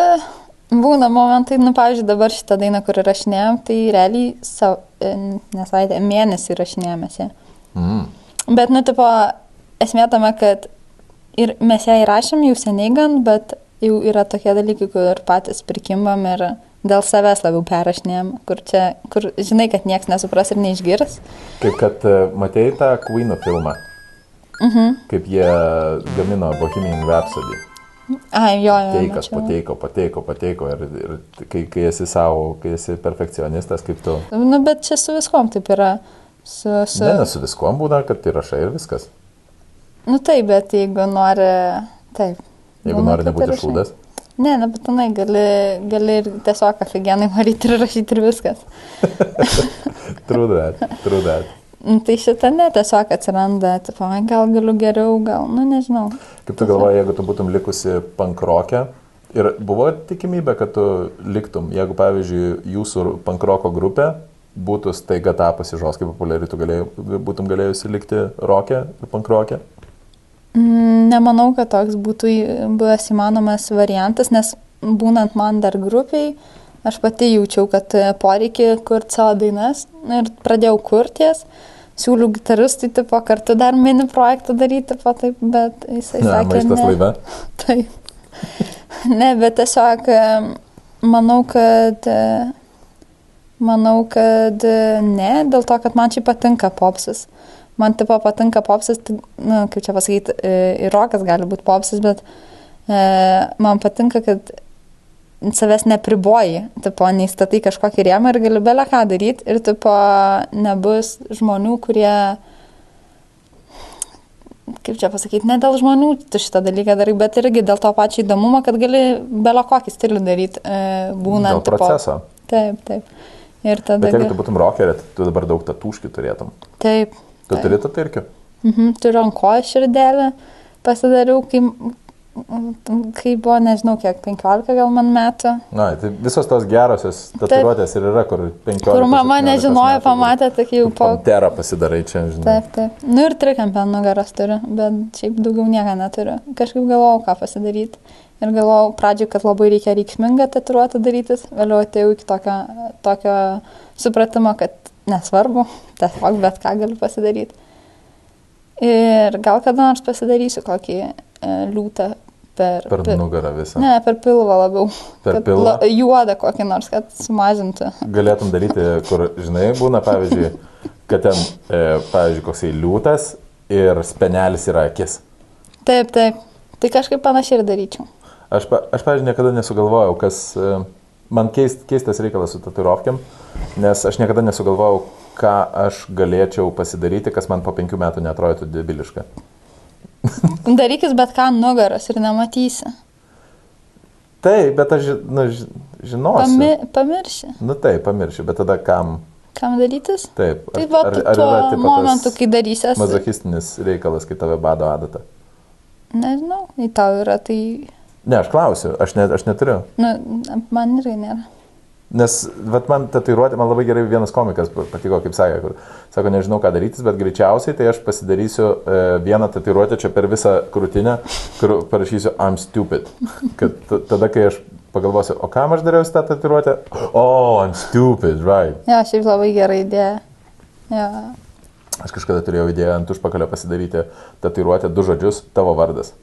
būna momentai, nu, pavyzdžiui, dabar šitą dainą, kur rašinėjom, tai realiai savo, nesaitė, mėnesį rašinėjomės ją. Mm. Bet, nu, tipo, esmė tame, kad ir mes ją įrašėm jau seniai gan, bet jau yra tokie dalykai, kur patys prikimbam ir dėl savęs labiau perrašinėjom, kur čia, kur žinai, kad niekas nesupras ir neišgirs. Kaip kad e, matei tą Queen filmą, Mhm. kaip jie gamino Bohemian Rhapsody. Ai, jo, jo. Teikas, pateiko, pateiko, pateiko. Ir, ir kai, kai esi savo, kai esi perfekcionistas, kaip tu... Nu, bet čia su viskom taip yra. Su, su... Ne, ne su viskuom būna, kad tai rašai ir viskas. Nu taip, bet jeigu nori, taip. Jeigu Būna, nori kad nebūti šūdas. Ne, nebūtinai gali, gali ir tiesiog aфиgenai varyti ir rašyti ir viskas. True that. Nu, Tai šitą ne, tiesiog atsiranda, tipo, "Ai, gal galiu geriau, gal, nu nežinau. Kaip tu galvoji, jeigu tu būtum likusi pankrokė Ir buvo tikimybė, kad tu liktum, jeigu pavyzdžiui jūsų pankroko grupė būtų staiga tapusi žoskai populiari, tu galėjai, būtum galėjusi likti rokę ir pankrokė? Mm, Nemanau, kad toks būtų buvęs įmanomas variantas, nes būnant man dar grupiai, aš pati jaučiau, kad e, poreikį kurti savo dainas ir pradėjau kurties. Siūliau gitaristui, tipo, kartu dar mini projektą daryti, tipo, taip, bet jisai Ne, sakė, ne. laive. Taip. Ne, bet tiesiog e, manau, kad e, manau, kad ne, dėl to, kad man čia patinka popsas. Man tipo patinka popsas, tai, na, kaip čia pasakyti, e, ir rokas gali būti popsas, bet e, man patinka, kad savęs nepriboji, tipo, neįstatai kažkokį rėmą ir gali belę ką daryti ir tipo, nebus žmonių, kurie kaip čia pasakyti, ne dėl žmonių tu šitą dalyką darai, bet irgi dėl to pačio įdomumo, kad gali belą kokį stilių daryti, e, būnant. Dėl proceso. Tipo, taip, taip. Ir tada. Bet jeigu tu būtum rokerė, tai tu dabar daug tatūškių turėtum. Taip. Tu taip. turi tatūškių? Mhm, turiu ant kojo širdelę, pasidariau, kai, kai buvo, nežinau, kiek, 15 gal man metų. Na, tai visos tos gerosios tatuiruotės ir yra, kur 15. Kur mama 17 nežinojo, metų, pamatė, tai jau po... Pantera pasidarai čia, žinai. Taip, taip. Nu ir trikampę ant nugaros turiu, bet šiaip daugiau nieko neturiu. Kažkaip galvojau, ką pasidaryti. Ir galvojau pradžioje, kad labai reikia reikšmingą tatuiruotę darytis, vėliau atėjau iki tokio, tokio supratimo, kad nesvarbu, tiesiog bet ką galiu pasidaryti. Ir gal kada nors pasidarysiu kokį e, liūtą per... Per nugarą visą. Ne, per pilvą labiau. Per kad pilvą? La, juodą kokį nors, kad sumažintų. Galėtum daryti, kur, žinai, būna, pavyzdžiui, kad ten, e, pavyzdžiui, koksai liūtas ir spenelis yra akis. Taip, taip. Tai kažkaip panašiai ir daryčiau. Aš, pa- aš pavyzdžiui, niekada nesugalvojau, kas... e, Man keist, keistas reikalas su tatuirovkiam, nes aš niekada nesugalvojau, ką aš galėčiau pasidaryti, kas man po penkių metų netrodytų debiliška. Darykis bet ką ant nugaros ir nematysi. Taip, bet aš nu, ži- žinosiu. Pami, pamirši, Nu taip, pamiršiu, bet tada kam? kam darytis. Taip. Tai va, ar, tuo yra, tipo, momentu, kai darysies, Mazochistinis reikalas, kai tave bado adata. nežinau, į tau yra, tai, Ne, aš klausiu, aš, ne, aš neturiu. nu, man irgi nėra. Nes, vat man tatuiruotė, man labai gerai vienas komikas patiko, kaip sakė, kur sako, nežinau ką daryti, bet greičiausiai tai aš pasidarysiu e, vieną tatuiruotę čia per visą krūtinę, kur parašysiu I'm stupid. Kad tada, kai aš pagalvosiu, o kam aš dariau tą tatuiruotę? Oh, I'm stupid, right. Jo, šiaip labai gera idėja. Jo, Aš kažkada turėjau idėją ant užpakalio pasidaryti tatuiruotę du žodžius - tavo vardas.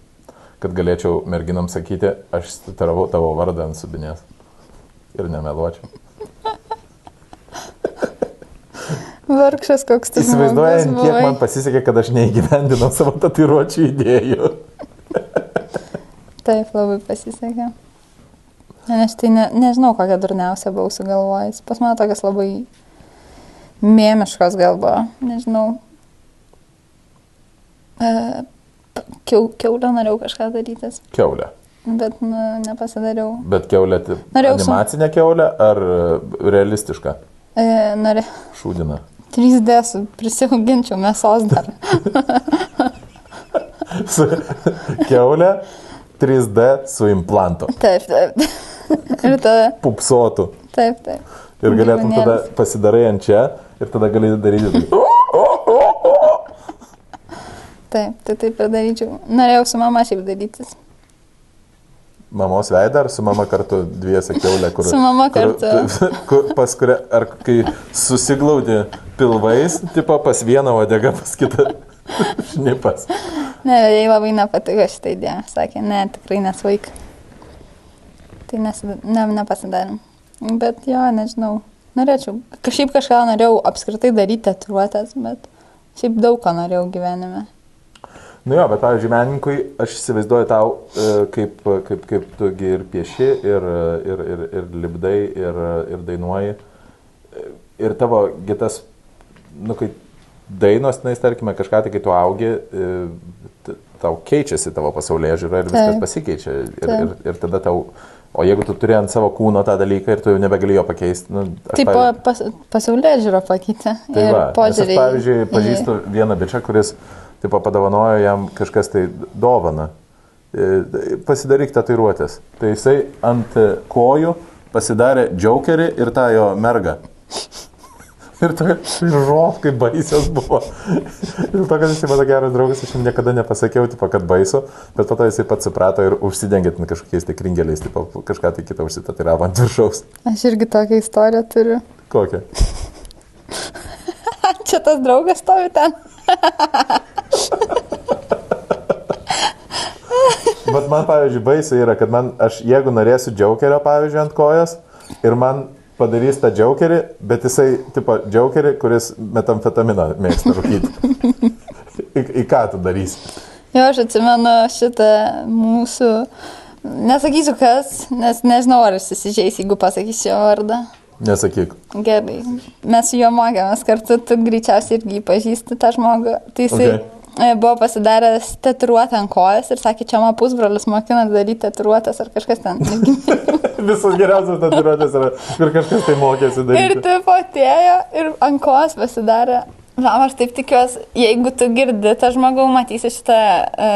Kad galėčiau merginam sakyti, aš tatuiravau tavo vardą ant subinės. Ir nemeluočiau. vargšas koks tu. Įsivaizduojant, žmogus kiek man pasisekė, kad aš neįgyvendinau savo tatuiruočių idėjų. Taip, labai pasisekė. Aš tai ne, nežinau, kokią durniausią buvau sugalvojęs. Pas mane tokias labai mėmiškos gal buvo, nežinau. E, kiau, kiaulę norėjau kažką darytis, Keulė. bet nu, nepasidariau. Bet keulė, tai Norėjau su- animacinė keulė ar e, realistiška? E, norė Šūdina. 3D su- prisiauginčiau mėsos dar. Su keulė 3D su implantu. Taip, taip. Ir tada, Pupsotų. taip, taip. Ir galėtum tada pasidarai ant čia ir tada gali daryti. tai. Taip, tai taip ir daryčiau. Norėjau su mama šiaip darytis. Mamos veidą ar su mama kartu dviese keulė, kur... Su mama kur, kartu. kur, pas kurią, ar kai susiglaudi pilvais, tipo pas vieną odegą, pas kitą šnipas. Ne, jai labai nepatiko šitą idėją. Sakė, ne, tikrai nesvaik. Tai nesid... ne, nepasidarėm. Bet jo, nežinau. Norėčiau. Kažkaip kažką norėjau apskritai daryti tatuiruotės, bet šiaip daug ko norėjau gyvenime. Nu jo, bet, pavyzdžiui, menininkui aš įsivaizduoju tau, e, kaip, kaip, kaip tu gi ir pieši, ir, ir, ir, ir libdai, ir, ir dainuoji. E, Ir tavo gitas, nu, kai dainos, na, tarkime, kažką tai, kai tu augi, e, tau keičiasi tavo pasaulyje žiūra ir viskas Taip. pasikeičia. Ir, ir, ir tada tau, o jeigu tu turi ant savo kūno tą dalyką ir tu jau nebegali jo pakeisti, nu, Taip, pavyzdžiui- pas, pasaulyje žiūro pakeitė. Tai ir va, nes aš, požiūrį. pavyzdžiui, pažįstu vieną bičią, kuris tipo, padovanojo jam kažkas tai dovaną. e, pasidaryk tatuiruotės. Tai jisai ant kojų pasidarė džiaukerį ir tą jo mergą. Ir tokia žov, kaip baisios buvo. Ir to, kad jisai mano geras draugas, aš jam niekada nepasakiau, tipo, kad baisu, bet po to jisai pats suprato ir užsidengė ten kažkokiais tai kringeliais, tipo, kažką tai kitą užsitatiravo ant viršaus. Aš irgi tokią istoriją turiu. Kokią? Čia tas draugas stovi ten. Bet man, pavyzdžiui, baisai yra, kad man, aš jeigu norėsiu džiaukerio, pavyzdžiui, ant kojos ir man padarys tą džiaukerį, bet jisai, tipo, džiaukerį, kuris metamfetaminą mėgsta rūkyti. į, į ką tu darysi? Jo, aš atsimenu šitą mūsų, nesakysiu kas, nes nežinau, ar jis įsižeis, jeigu pasakysiu jo vardą. Nesakyk. Gerai, mes su juo mokėmės kartu, tu greičiausiai irgi pažįsti tą žmogų. Tai jisai Okay. Okay. buvo pasidaręs tatuiruotę ant kojas ir sakė, čia man pusbrolis mokina daryti tatuiruotės ar kažkas ten. Visos geriausios tatuiruotės yra, kur kažkas tai mokėsi ir daryti. taip atėjo ir ant kojas pasidarė. Na, aš taip tikiuosi, jeigu tu girdi tą žmogų, matysi šitą e,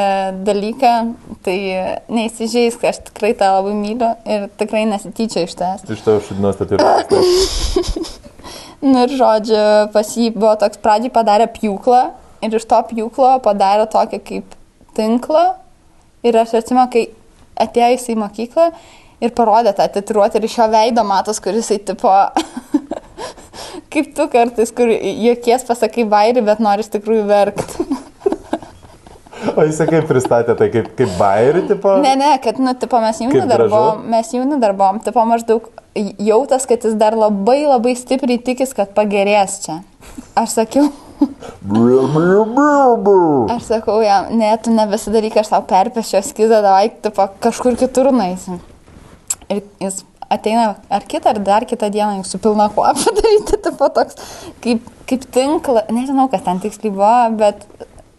dalyką, tai neįsižeis, kad aš tikrai tą labai myliu ir tikrai nesityčia iš tavęs. Iš tavo šudinos tatuiruotės. Nu ir žodžiu, pas jį buvo toks pradžiai padarė pjūklą ir iš to pjūklo padarė tokį kaip tinklą. Ir aš atsimenu, kai atėjo jis į mokyklą ir parodė tą titruotę ir iš jo veido matos, kuris jisai tipo... kaip tu kartais, kur jokies pasakai bairį, bet nori iš tikrųjų verkti. O jisai kaip pristatė, tai kaip, kaip bairį, tipo? Ne, ne, kad, nu, tipo, mes jauni darbom, mes jauni darbom, tipo, maždaug jautas, kad jis dar labai labai stipriai tikis, kad pagerės čia. Aš sakiau, aš sakau jam, ne, tu ne visą dalyką, aš tau perpešiu eskizą, davai, tipo, kažkur kitur naisim. Ir jis ateina ar kitą, ar dar kitą dieną, jau su pilna kuo padaryti, tipo, toks, kaip, kaip tinkla, nežinau, kas ten tiksliai buvo, bet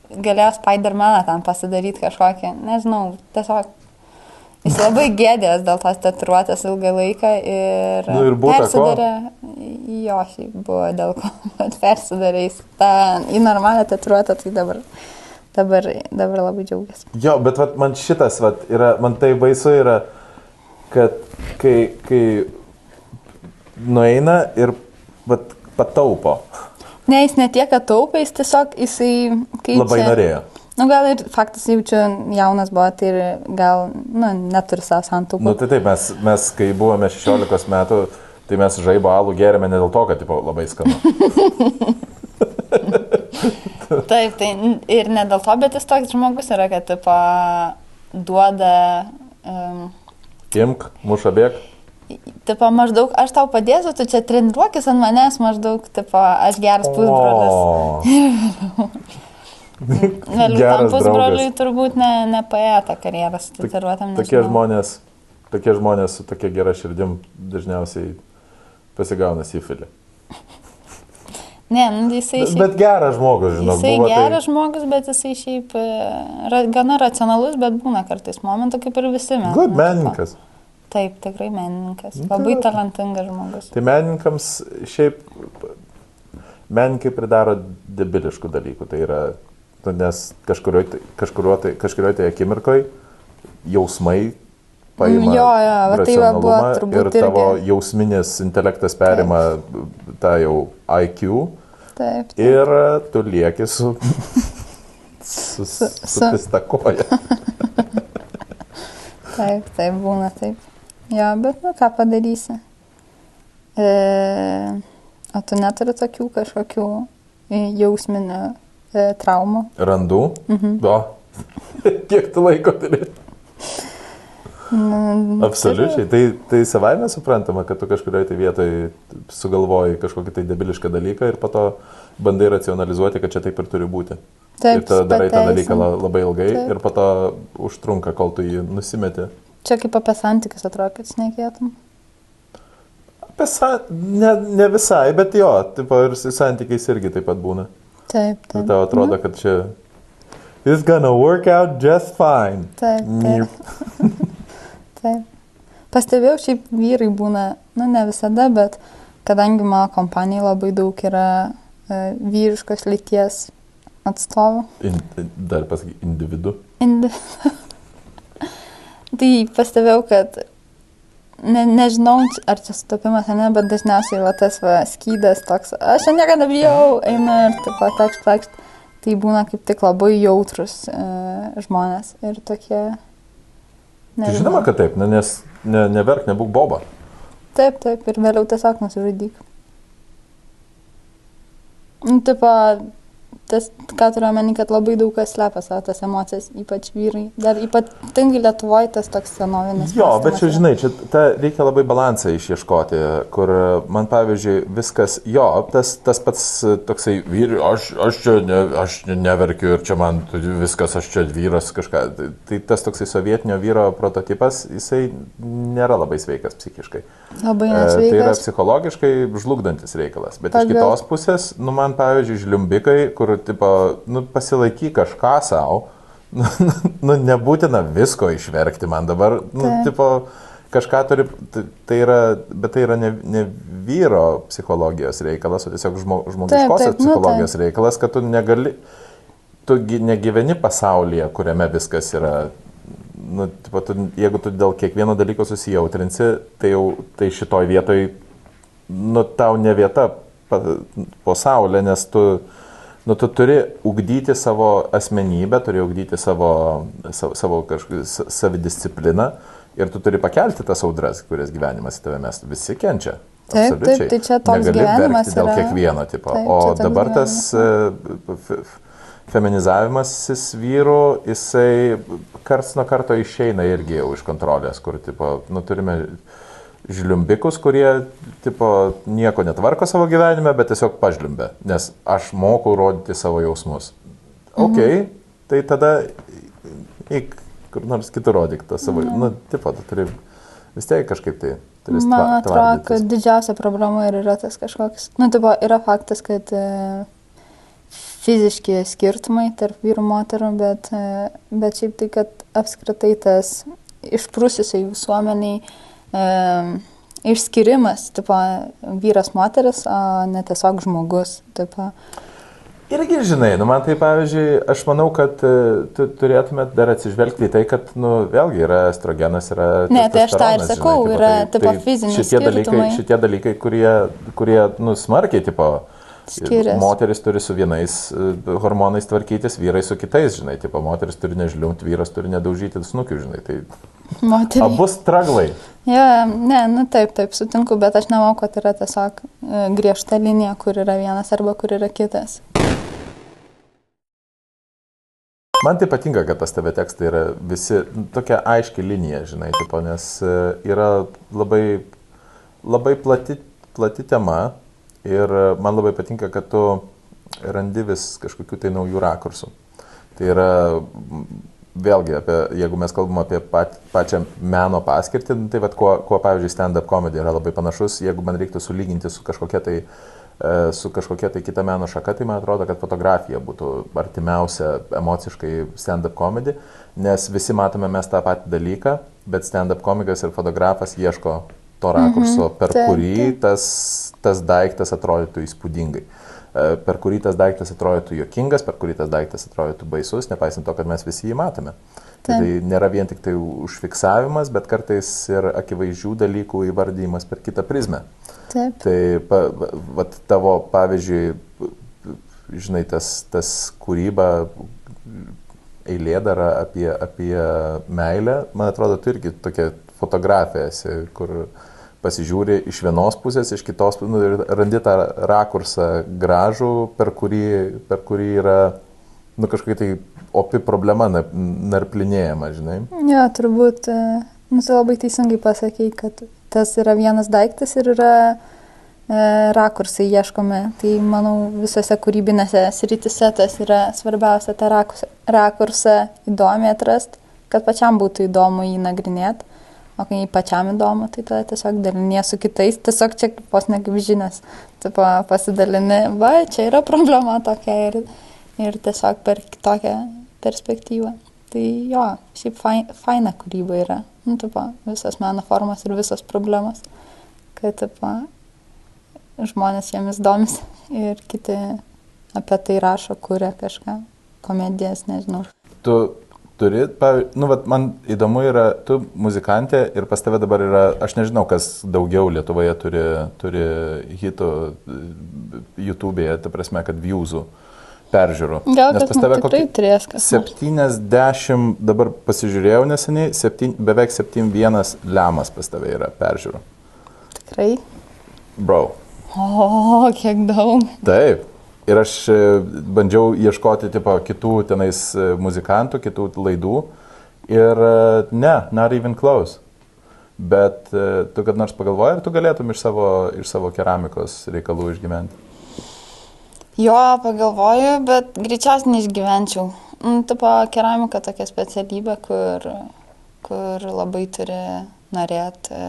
galėjo Spider-Maną ten pasidaryti kažkokį, nežinau, tiesiog Jis labai gėdės dėl tos tatuiruotės ilgą laiką ir... Nu ir ko? persidarė, Jo, šiaip buvo dėl ko, bet persidarė jis tą į normalią tatuiruotę, tai dabar, dabar, dabar labai džiaugiasi. Jo, bet vat, man šitas, vat, yra, man tai baisu yra, kad kai, kai nueina ir vat, pataupo, Ne, jis ne tiek, kad taupė, jis tiesiog, jisai... Labai čia, norėjo. Nu, gal ir faktas jaučiu jaunas buvo, tai ir gal, nu, neturi savo santaupų. Nu, tai taip, mes, mes kai buvome 16 metų, tai mes žaibo alų gėrėme ne dėl to, kad tipo, labai skanu. Taip, tai ir ne dėl to, bet jis toks žmogus yra, kad, tipo, duoda, um, Imk, muša bėg. tipo, maždaug, aš tau padėsiu, tu čia treniruokis ant manęs, maždaug, tipo, aš geras pusbrolis. Geras pusbroliui turbūt ne, nepaėjo tą karjerą su tatuiruotėm. Tokie žmonės, tokie žmonės su tokia gera širdim dažniausiai pasigauna sifilį. Ne, nu, jisai Bet, šiaip... bet geras žmogus, žinok, Jisai buvo geras tai. žmogus, bet jisai šiaip e, ra, gana racionalus, bet būna kartais momentų kaip ir visi mes. Good nu, menininkas. Taip, tikrai menininkas. Nu, tai Labai va. talentingas žmogus. Tai menininkams šiaip menininkai pridaro debiliškų dalykų. Tai yra, nu, nes kažkurioje tai, kažkurio tai, kažkurio tai akimirkoje jausmai paima Mm, jo, jo, tai buvo turbūt ir tavo irgi. jausminis intelektas perima tą jau IQ Taip. taip. ir tu lieki su, su, su, Su- pistakoja. Taip, taip būna taip. Jo, bet nu ką padarysi. E, o tu neturi tokių kažkokių jausminių traumų? Randu. Mhm. O. Kiek tu laiko turi? Mm, Absoliučiai. Tai, tai savaime suprantama, kad tu kažkurioje tai vietoje sugalvoji kažkokį tai debilišką dalyką ir po to bandai racionalizuoti, kad čia taip ir turi būti. Taip, ir tada darai tą dalyką la- labai ilgai Taip. ir po to užtrunka, kol tu jį nusimeti. Čia kaip apie santykius atrodo, kad šnekėtum. Apie sa... ne, ne visai, bet jo, tipo, ir santykiais irgi taip pat būna. Taip, taip. tau atrodo, kad čia... It's gonna work out just fine. Taip, Nyp. taip. taip. Pastebėjau, šiaip vyrai būna, nu ne visada, bet kadangi mano kompanijai labai daug yra e, vyriškos lyties atstovų. In, dar pasakyk, individu. Indi... Tai pastebėjau, kad ne, nežinau, ar čia sutapimas ar ne, bet dažniausiai va tas va skydas toks, aš čia niekada bijau, eina ir taip pat takšt, takšt. Tai būna kaip tik labai jautrus e, žmonės ir tokie... Tai žinoma, kad taip, ne, nes ne, neverk, nebūk boba. Taip, taip, ir vėliau tiesiog nusižudyk. Nu, tipo, tas, ką turiu omeny, kad labai daug kas slepia savo tas emocijas, ypač vyrai. Dar ypatingai Lietuvoje tas toks senovinis. Jo, bet čia, žinai, čia ta, reikia labai balansą išieškoti, kur man, pavyzdžiui, viskas, jo, tas, tas pats toksai vyrai, aš, aš čia ne, aš neverkiu ir čia man viskas, aš čia vyras kažką. Tai, tai tas toksai sovietinio vyro prototipas, jisai nėra labai sveikas psichiškai. Labai nesveikas. E, tai yra psichologiškai žlugdantis reikalas. Bet Pagal. iš kitos pusės, nu man, pavyzdžiui, žliumbikai, kur tipo, nu, pasilaiky kažką savo, nu, nu, nebūtina visko išverkti man dabar, nu, tai. tipo, kažką turi, tai, tai yra, bet tai yra ne, ne vyro psichologijos reikalas, o tiesiog žmo, žmogiškosios taip, taip, psichologijos nu, taip. reikalas, kad tu negali, tu negyveni pasaulyje, kuriame viskas yra nu, tipo, tu, jeigu tu dėl kiekvieno dalyko susijautrinsi, tai jau tai šitoj vietoj, nu, tau ne vieta po, saulė, nes tu, nu, tu turi ugdyti savo asmenybę, turi ugdyti savo, savo, savo kažkokį savidiscipliną ir tu turi pakelti tas audras, kurias gyvenimas į tave mes visi kenčia. Taip, taip, tai čia toks Negali gyvenimas. Dėl yra... kiekvieno tipo. Taip, o dabar tas uh, feminizavimasis vyrų, jisai karts nuo karto išeina irgi jau iš kontrolės, kur tipo, nu, turime žliumbikus, kurie tipo, nieko netvarko savo gyvenime, bet tiesiog pažliumbė, nes aš moku rodyti savo jausmus. Ok, mhm. tai tada eik kur nors kitur rodyk tą savo, mhm. nu, tipo, tu turi vis tiek kažkaip tai. Man atrodo, kad didžiausia problema ir yra tas kažkoks, nu, tipo, yra faktas, kad e, fiziški skirtumai tarp vyrų moterų, bet, e, bet šiaip tai, kad apskritai tas išprususiai visuomeniai e, išskirimas, tipo, vyras moteris, o ne tiesiog žmogus. Tipo. Irgi žinai, nu man tai pavyzdžiui, aš manau, kad e, tu turėtumėt dar atsižvelgti į tai, kad, nu, vėlgi yra estrogenas, yra... Ne, tai aš tą ir sakau, žinai, tipo, yra, tai, tipo, tai fizinis. Šitie dalykai, šitie dalykai, kurie, kurie, nu, smarkiai, tipo, Skiriasi. Moteris turi su vienais e, hormonais tvarkytis, vyrai su kitais, žinai, tipo, moteris turi nežliumti, vyras turi nedaužyti snukių, žinai. Tai Moteriai. Abu straglai. Ja, ne, nu taip, taip, sutinku, bet aš nemanau, kad yra tiesiog e, griežta linija, kur yra vienas arba kur yra kitas. Man tai patinka, kad pas tave tekstai yra visi nu, tokia aiški linija, žinai, tipo, nes e, yra labai, labai plati, plati tema ir man labai patinka, kad tu randi vis kažkokių tai naujų rakursų. Tai yra vėlgi, apie, jeigu mes kalbam apie pat, pačią meno paskirtį, nu, tai vad, kuo, kuo, pavyzdžiui, stand-up komedija yra labai panašus, jeigu man reiktų sulyginti su kažkokia tai, e, su kažkokia tai kita meno šaka, tai man atrodo, kad fotografija būtų artimiausia emociškai stand-up komedija, nes visi matome mes tą patį dalyką, bet stand-up komikas ir fotografas ieško to rakurso, mhm, per taip, kurį taip. Tas, tas daiktas atrodytų įspūdingai. E, per kurį tas daiktas atrodytų jokingas, per kurį tas daiktas atrodytų baisus, nepaisant to, kad mes visi jį matome. Tai, tai nėra vien tik tai užfiksavimas, bet kartais ir akivaizdžių dalykų įvardymas per kitą prizmę. Taip. Tai pa, vat, tavo, pavyzdžiui, žinai, tas, tas kūryba, eilėdara apie, apie meilę, man atrodo, tu irgi tokia fotografija esi, kur uh, pasižiūri iš vienos pusės, iš kitos nu, ir randi tą rakursą gražų, per kurį, per kurį yra nu, kažkokia tai opi problema narplinėjama, žinai. Jo, turbūt, e, nu, tu labai teisingai pasakėjai, kad tas yra vienas daiktas ir yra e, rakursai ieškome. Tai manau, visose kūrybinėse sritise tas yra svarbiausia, tą rakursą įdomiai atrasti, kad pačiam būtų įdomu jį nagrinėti. O kai pačiam įdomu, tai tada tiesiog dalinė su kitais, tiesiog čia vos ne kaip žinias, tipo, pasidalini, va, čia yra problema tokia ir, ir tiesiog per kitokią perspektyvą. Tai jo, šiaip faina, faina kūryba yra, nu, tipo, visas meno formas ir visos problemos, kad, tipo, žmonės jomis domis ir kiti apie tai rašo, kuria kažką, komedijas, nežinau. Tu turi, pavyzdžiui, nu, vat, man įdomu yra, tu muzikantė ir pas tave dabar yra, aš nežinau, kas daugiau Lietuvoje turi, turi hitų YouTube'e, ta prasme, kad viewsų peržiūrų. Gal Nes pas tave nu, tikrai turės kas. nors. 70, dabar pasižiūrėjau neseniai, 7, beveik 71 lemas pas tave yra peržiūrų. Tikrai. Bro. O, kiek daug. Taip. Ir aš e, bandžiau ieškoti tipo, kitų tenais e, muzikantų, kitų laidų. Ir e, ne, not even close. Bet tu kad nors pagalvoji, ar tu galėtum iš savo, iš savo keramikos reikalų išgyventi? Jo, pagalvoju, bet greičiausiai neišgyvenčiau. Nu, tipo, keramika tokia specialybė, kur, kur labai turi norėti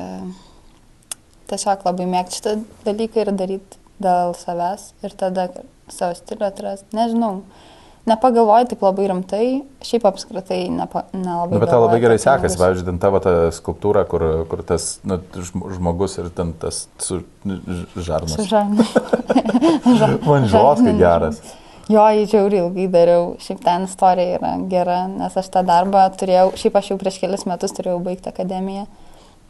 tiesiog labai mėgti šitą dalyką ir daryti dėl savęs ir tada savo stilių atrasti. Nežinau, nepagalvoju taip labai rimtai, šiaip apskritai nepa, nelabai. Nu, bet tau labai gerai sekasi, pavyzdžiui, ten tavo ta skulptūra, kur, kur tas nu, žm- žmogus ir ten tas su ž- Su žarnas. Man žoskai geras. Jo, jį žiauriai ilgai dariau. Šiaip ten istorija yra gera, nes aš tą darbą turėjau, šiaip aš jau prieš kelias metus turėjau baigti akademiją,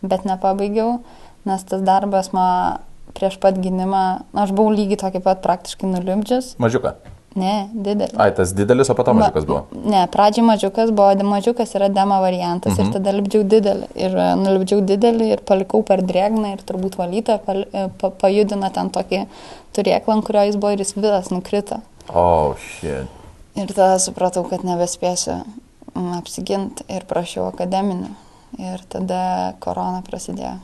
bet nepabaigiau, nes tas darbas man prieš pat gynimą, aš buvau lygiai tokį pat praktiškai nuliūdžius. Mažiuką. Ne, didelis. Ai, tas didelis, o po to mažiukas buvo. Ne, pradžiai mažiukas buvo, mažiukas yra demo variantas mhm. ir tada lipdžiau didelį. Ir e, nulipdžiau didelį ir palikau per drėgną ir turbūt valytą pal, e, pa, pajudina ten tokį turėklą, ant kurio jis buvo ir jis visas nukrito. O, oh, shit. Ir tada supratau, kad nebespėsiu mm, apsiginti ir prašiau akademinių. Ir tada korona prasidėjo.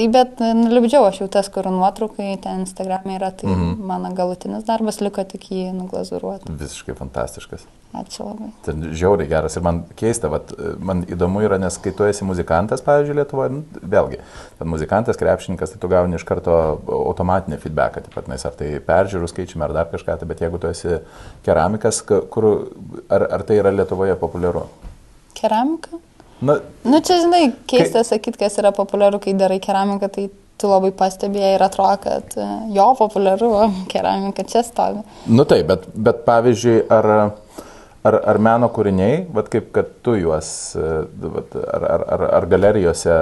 Tai bet nulipdžiau aš jau tas, kur nuotraukai ten Instagram'e yra, tai mhm. mano galutinis darbas liko tik jį nuglazuruoti. Visiškai fantastiškas. Ačiū labai. Ten žiauriai geras ir man keista, vat, man įdomu yra, nes kai tu esi muzikantas, pavyzdžiui, Lietuvoje, nu, vėlgi, ten muzikantas, krepšininkas, tai tu gauni iš karto automatinį feedbacką, taip pat, nes ar tai peržiūrų skaičiumi, ar dar kažką, tai bet jeigu tu esi keramikas, ka- kur, ar, ar tai yra Lietuvoje populiaru? Keramika? Na, Nu čia, žinai, keista sakyti, kas yra populiaru, kai darai keramiką, tai tu labai pastebėjai ir atrodo, kad e, jo populiaru, keramika čia stovi. nu taip, bet, bet pavyzdžiui, ar, ar, ar meno kūriniai, vat kaip kad tu juos, e, vat, ar, ar, ar, ar galerijose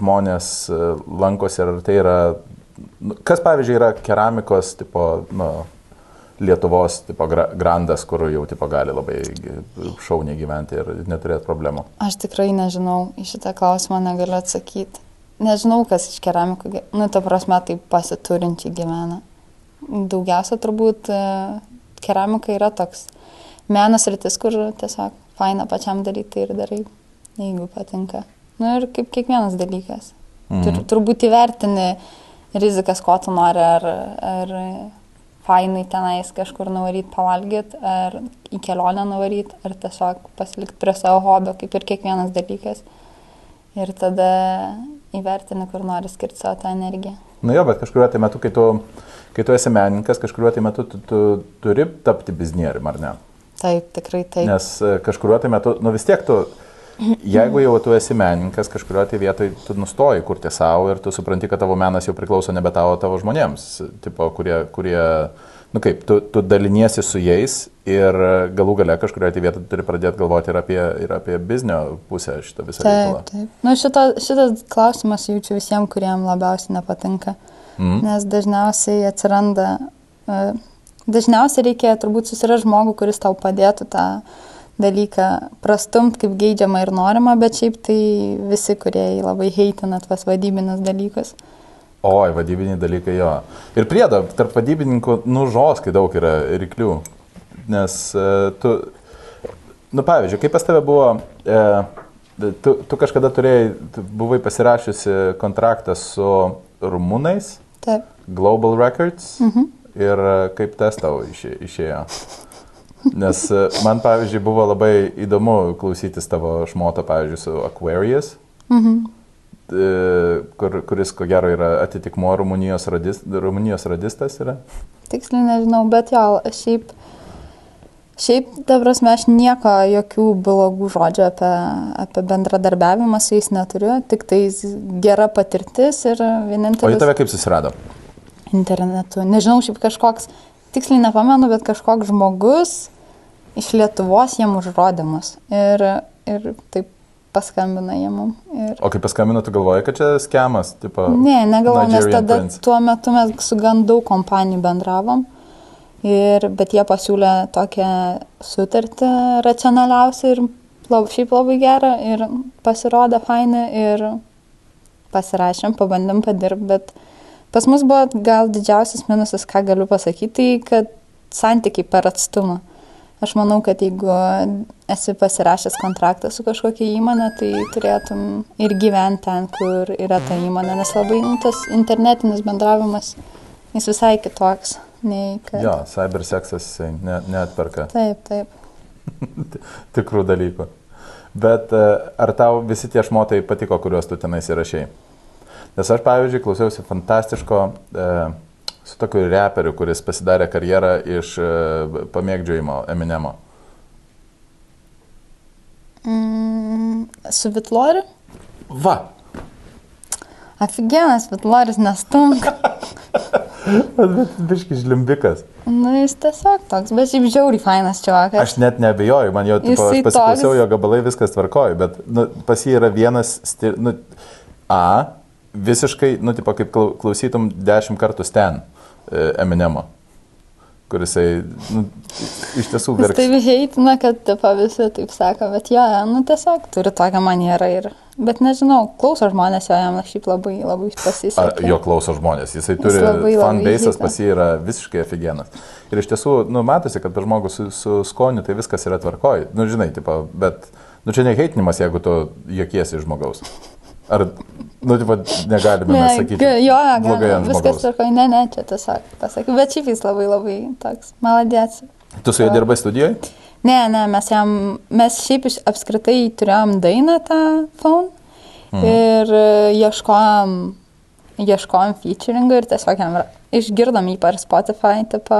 žmonės e, lankosi, ar tai yra, nu, kas pavyzdžiui yra keramikos, tipo, nu, Lietuvos tipo, gra- grandas, kur jau tipo, gali labai šauniai gyventi ir neturėti problemų. Aš tikrai nežinau, į šitą klausimą negaliu atsakyti. Nežinau, kas iš keramikų, nu, ta prasme, tai pasiturinčiai gyvena. Daugiausia turbūt e, keramika yra toks menas rytis, kur tiesiog faina pačiam daryti ir darai, jeigu patinka. Na ir kaip kiekvienas dalykas. Mhm. Tur, turbūt įvertini rizikas, ko tu nori, ar, ar fainai tenais kažkur nuvaryti pavalgyti, ar į kelionę nuvaryti, ar tiesiog pasilikti prie savo hobio, kaip ir kiekvienas dalykas. Ir tada įvertini, kur nori skirti savo tą energiją. Na jo, bet kažkuriuo tai metu, kai tu, kai tu esi menininkas, kažkuriuo tai metu tu, tu turi tapti biznierium, ar ne? Taip, tikrai taip. Nes e, kažkuriuo tai metu, nu vis tiek tu, jeigu jau tu esi menininkas, kažkurioje tai vietoje tu nustoji kurti savo ir tu supranti, kad tavo menas jau priklauso nebe tavo, tavo žmonėms, tipo, kurie, kurie, nu kaip, tu, tu daliniesi su jais ir galų gale kažkurioje tai vietoje turi pradėti galvoti ir apie, ir apie biznio pusę šitą visą Taip, reikalą. taip. Nu, šito, šitas klausimas jaučiu visiems, kuriem labiausiai nepatinka. Mhm. Nes dažniausiai atsiranda, e, dažniausiai reikia turbūt susirasti žmogų, kuris tau padėtų tą dalyką prastumt kaip geidžiama ir norima, bet šiaip tai visi, kurie labai heitina tuos vadybinius dalykus. Oi, vadybiniai dalykai jo. Ir priedo, tarp vadybininkų, nu, žoskai daug yra ryklių. Nes e, tu, nu, pavyzdžiui, kaip pas tave buvo, e, tu, tu kažkada turėjai, tu buvai pasirašiusi kontraktą su rumūnais, Taip. Global Records. Mhm. Ir e, kaip tas tau išė- išėjo? Nes e, man, pavyzdžiui, buvo labai įdomu klausytis tavo šmoto, pavyzdžiui, su Aquarius. Mhm. E, kur, kuris ko gero yra atitikmo Rumunijos, radis, Rumunijos radistas yra. Tiksliai nežinau, bet jo, šiaip, šiaip, ta prasme, aš nieko, jokių blogų žodžių apie, apie bendradarbiavimą su jais neturiu, tik tai gera patirtis ir O jie vienintelis tave kaip susirado? internetu. Nežinau, šiaip kažkoks, tiksliai nepamenu, bet kažkoks žmogus iš Lietuvos jiem užrodymus. Ir, ir taip paskambina jie mum. Ir... O kai paskambino, tu galvoji, kad čia skemas, tipo. Ne, negalvoju, nes tada Prince. tuo metu mes su gan daug kompanijų bendravom. Ir, bet jie pasiūlė tokią sutartį racionaliausią ir lab, šiaip labai gerą ir pasirodė fainai ir pasirašėm, pabandėm padirbti, bet pas mus buvo gal didžiausias minusas, ką galiu pasakyti, tai kad santykiai per atstumą. Aš manau, kad jeigu esi pasirašęs kontraktą su kažkokia įmonė, tai turėtum ir gyventi ten, kur yra ta įmonė, nes labai nu, tas internetinis bendravimas, jis visai kitoks nei kad. Jo, cyberseksas ne, neatperka Taip, taip. tikrų dalykų. Bet e, ar tau visi tie šmotai patiko, kuriuos tu tenais įrašiai? Nes aš, pavyzdžiui, klausiausi fantastiško e, su tokiu reperiu, kuris pasidarė karjerą iš e, pamėgdžiojimo Eminemo. Mm, su Vitloriu? Va, Aфиgenas Vitloris nestunk. bet biški žlimbikas. Nu, jis tiesiog toks, bet šiaip žiauriai fainas čiavakas. Aš net nebejoju, man jo, tipo, aš pasiklausiau toks- jo gabalai, viskas tvarkoja, bet nu, pas jį yra vienas, stil, nu, A, visiškai, nu, tipo, kaip klau- klausytum dešimt kartų ten Eminemo, kurisai, nu, iš tiesų Jis verkia. taip heitina, kad tipo, visi taip sako, bet jo, nu tiesiog turi tokią manierą ir, bet nežinau, klauso žmonės jo, jam šiaip labai, labai pasisekė. jo klauso žmonės, jisai turi labai, labai fanbase'as, pas jį yra visiškai aфиgenas. Ir iš tiesų, nu, matosi, kad per žmogų su, su skoniu tai viskas yra tvarkoj. Nu, žinai, tipo, bet, nu, čia ne heitinimas, jeigu tu jokiesi žmogaus. Ar, nu, tipo, negalime mes sakyti. jo, blogai ant viskas tvarkoja, ne, ne, čia tiesiog pasakiau, bet šiaip jis labai, labai toks, maladėts. Tu su juo dirbai studijoje? Ne, ne, mes jam, mes šiaip iš apskritai turėjom dainą tą phone Mhm. ir e, ieškojom, ieškojom featuringą ir tiesiog jam išgirdom jį per Spotify, tipo,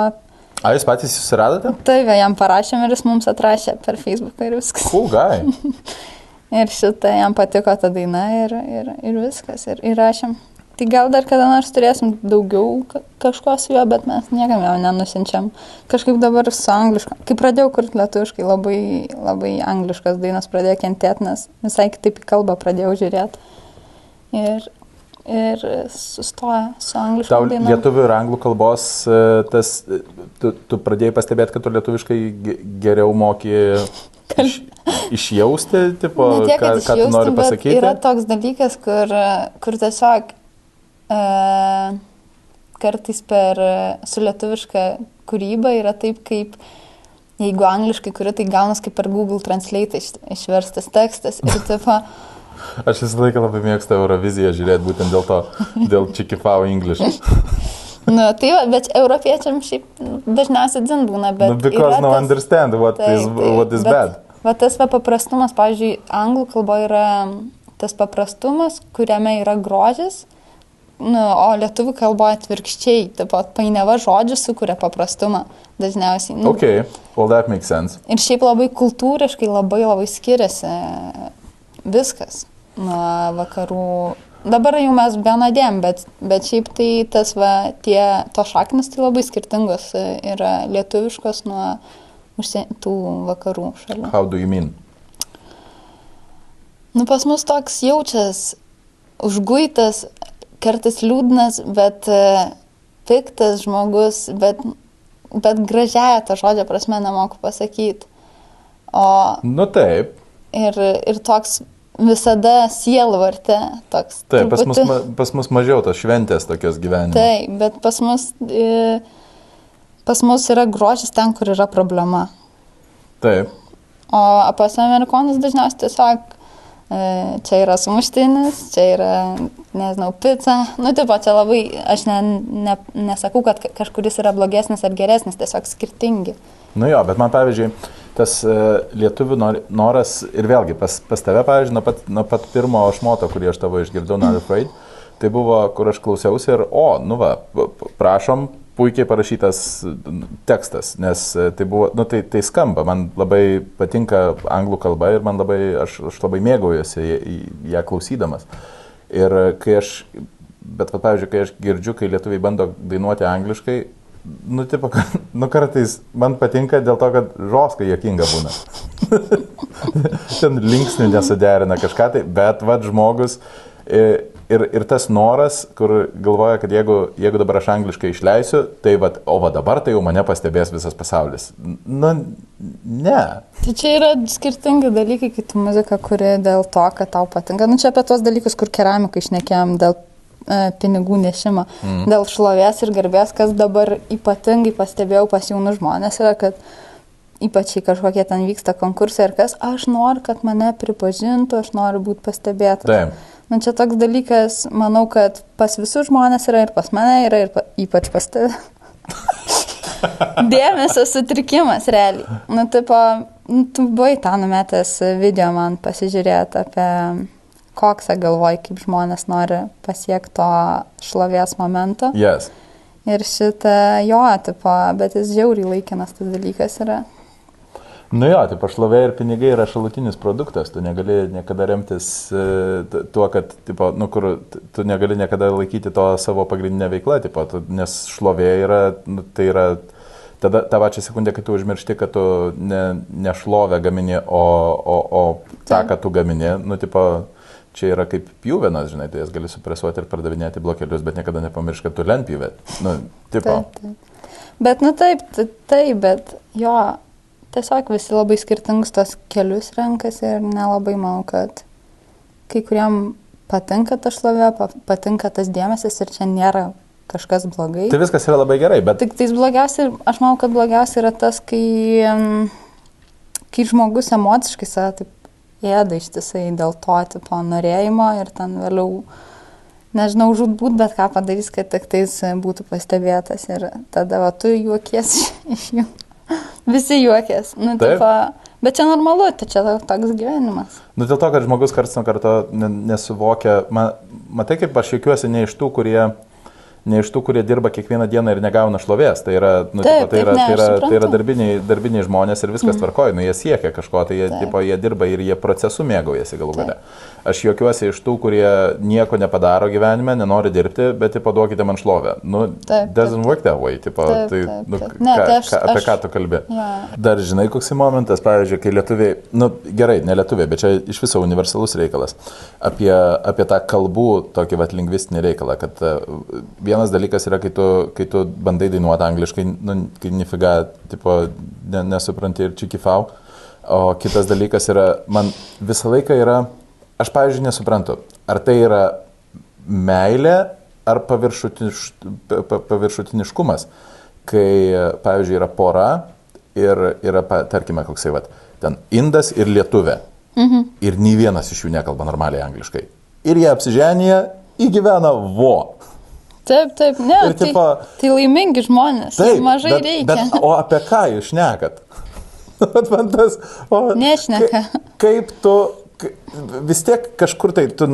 A, jūs patys susiradote? tai va, jam parašėm ir jis mums atrašė per Facebooką ir viskas. Cool guy. Ir šitą jam patiko ta daina ir, ir, ir viskas, ir įrašėm. Tai gal dar kada nors turėsim daugiau ka- kažko su juo, bet mes niekam jo nenusinčiam. Kažkaip dabar su angliška. Kai pradėjau kurti lietuviškai, labai, labai angliškas dainas pradėjo kentėti, nes visai kitaip į kalbą pradėjau žiūrėti. Ir, ir sustoja su angliška Tau daina. lietuvių ir anglų kalbos e, tas, e, tu, tu pradėjai pastebėti, kad tu lietuviškai ge- geriau moki iš, išjausti, tipo, tiek, ką, kad ką tu nori pasakyti. Yra toks dalykas, kur, kur tiesiog e, kartais per su lietuviška kūryba yra taip, kaip jeigu angliškai kuri, tai gaunas kaip per Google Translate iš, išverstas tekstas. Ir tipo, Aš visą laiką labai mėgstu Euroviziją žiūrėti būtent dėl to, dėl Čikifau English. nu, tai va, bet europiečiam šiaip dažniausiai dzin būna, bet... no, Nu, because no tas- understand what Taip, is, what is bet bad. Va tas va paprastumas, pavyzdžiui, anglų kalboje yra tas paprastumas, kuriame yra grožis, nu, o lietuvių kalboje atvirkščiai, taip pat painiava žodžių sukuria paprastumą dažniausiai. Nu, Okay, well that makes sense. Ir šiaip labai kultūriškai labai labai skiriasi viskas nuo vakarų. Dabar jau mes vienodėm, bet, bet šiaip tai tas va, tie, to šaknis tai labai skirtingos e, yra lietuviškos nuo užsien, tų vakarų šalių. How do you mean? Nu, pas mus toks jaučias užguitas, kartais liūdnas, bet e, piktas žmogus, bet, bet gražiaja to žodžio prasme nemoku pasakyti. O Nu taip, ir, ir toks visada sielvartė, toks. taip pas, mus, truputį- pas mus mažiau tos šventės tokios gyvenime. Taip, bet pas mus, e, pas mus yra grožis ten, kur yra problema. Taip. O pas amerikonus dažniausiai tiesiog e, čia yra sumuštinis, čia yra, nežinau, pica. Nu, tipo, čia labai, aš ne, ne, nesakau, kad ka- kažkuris yra blogesnis ar geresnis, tiesiog skirtingi. Nu jo, bet man pavyzdžiui, tas uh, lietuvių nor- noras ir vėlgi pas, pas tave, pavyzdžiui, nuo pat, nuo pat pirmo šmoto, kurį aš tavo išgirdau, Not Afraid, tai buvo, kur aš klausiausi ir, o, nu va, prašom, puikiai parašytas tekstas, nes e, tai buvo, nu tai, tai skamba, man labai patinka anglų kalba ir man labai, aš, aš labai mėgaujuosi ją- ją klausydamas. Ir e, kai aš, bet, va, pavyzdžiui, kai aš girdžiu, kai lietuviai bando dainuoti angliškai, nu, tipo, nu, kartais man patinka dėl to, kad žoskai jokinga būna. Ten linksnių nesuderina kažką tai, bet vad žmogus e, ir, ir tas noras, kur galvoja, kad jeigu, jeigu dabar aš angliškai išleisiu, tai vad, o va dabar tai jau mane pastebės visas pasaulis. Nu, ne. Tai čia yra skirtingi dalykai, kai tu muzika, kuri dėl to, kad tau patinka. Nu, čia apie tos dalykus, kur keramikai išnekėjom dėl pinigų nešimo, mm. dėl šlovės ir garbės, kas dabar ypatingai pastebėjau pas jaunus žmonės, yra, kad ypač kai kažkokie ten vyksta konkursai ir kas, aš noriu, kad mane pripažintų, aš noriu būti pastebėtas. Taip. Nu, čia toks dalykas, manau, kad pas visus žmonės yra ir pas mane yra ir pa, ypač pas tave. Dėmesio sutrikimas, realiai. Nu, tipo, nu, tu buvai tą numetęs video man pasižiūrėti apie koksą galvoj, kaip žmonės nori pasiekti to šlovės momento. Yes. Ir šitą jo, tipo, bet jis žiauriai laikinas tas dalykas yra. Nu jo, tai pašlovė ir pinigai yra šalutinis produktas, tu negali niekada remtis e, tuo, kad, tipo, nu, kur, tu negali niekada laikyti to savo pagrindinę veiklą, tipo, tu, nes šlovė yra, nu, tai yra, tada tą pačią sekundę, kai tu užmiršti, kad tu ne, ne šlovę gamini, o, o, o tą, ką tu gamini, nu, tipo, čia yra kaip pjuvenas, žinai, tu jas gali supresuoti ir pardavinėti blokelius, bet niekada nepamiršk, kad tu lentpjuvė. Nu, tipo, Taip, taip. Bet, nu taip, taip, bet jo, tiesiog visi labai skirtingus tos kelius renkasi ir nelabai manau, kad kai kuriem patinka ta šlovė, pa- patinka tas dėmesys ir čia nėra kažkas blogai. tai viskas yra labai gerai, bet Tik tais blogiausia, aš manau, kad blogiausia yra tas, kai, kai žmogus emociškai save taip ėda ištisai dėl to tipo norėjimo ir ten vėliau, nežinau, žudbūt, bet ką padarys, kad tik tais būtų pastebėtas ir tada va, tu juokies iš jų. Visi juokės. Nu, tipo, bet čia normalu, tai čia toks gyvenimas. Nu, dėl to, kad žmogus karts nuo karto ne- nesuvokia, ma, matai, kaip aš juokiuosi ne iš tų, kurie, ne iš tų, kurie dirba kiekvieną dieną ir negauna šlovės. Tai yra, nu, Taip, tipo, tai taip, yra, ne, tai yra, aš tai yra suprantu. darbiniai, darbiniai žmonės ir viskas mm. tvarkoja, nu, jie siekia kažko, tai jie, Taip. tipo, jie dirba ir jie procesu mėgaujasi galų Taip. gale. Aš juokiuosi iš tų, kurie nieko nepadaro gyvenime, nenori dirbti, bet, tipo, duokite man šlovę. Nu, Taip, doesn't taip, work that way, tipo, Taip, tai, taip, nu, taip. Ne, ką, tai aš- ką, apie aš- ką tu kalbė? Jo. Dar žinai, koks momentas, pavyzdžiui, kai lietuviai, nu gerai, ne lietuviai, bet čia iš viso universalus reikalas, apie, apie tą kalbų tokį vat lingvistinį reikalą, kad e, vienas dalykas yra, kai tu, kai tu bandai dainuoti angliškai, nu, kai nifiga, tipo, ne, nesupranti ir čikifau, o kitas dalykas yra, man visą laiką yra, aš pavyzdžiui nesuprantu, ar tai yra meilė ar paviršutiniš, pa- pa- paviršutiniškumas, kai, pavyzdžiui, yra pora ir yra, tarkime, koksai, vat, ten indas ir lietuvė. Mhm. Ir nei vienas iš jų nekalba normaliai angliškai. Ir jie apsiženyje įgyvena vo. Taip, taip, ne. Ir tai, tipo- tai laimingi žmonės. Taip, mažai bet, reikia. Bet, o apie ką jūs šnekat? Vat man tas, o, Nešneka. ka- Kaip tu, vis tiek kažkur tai tu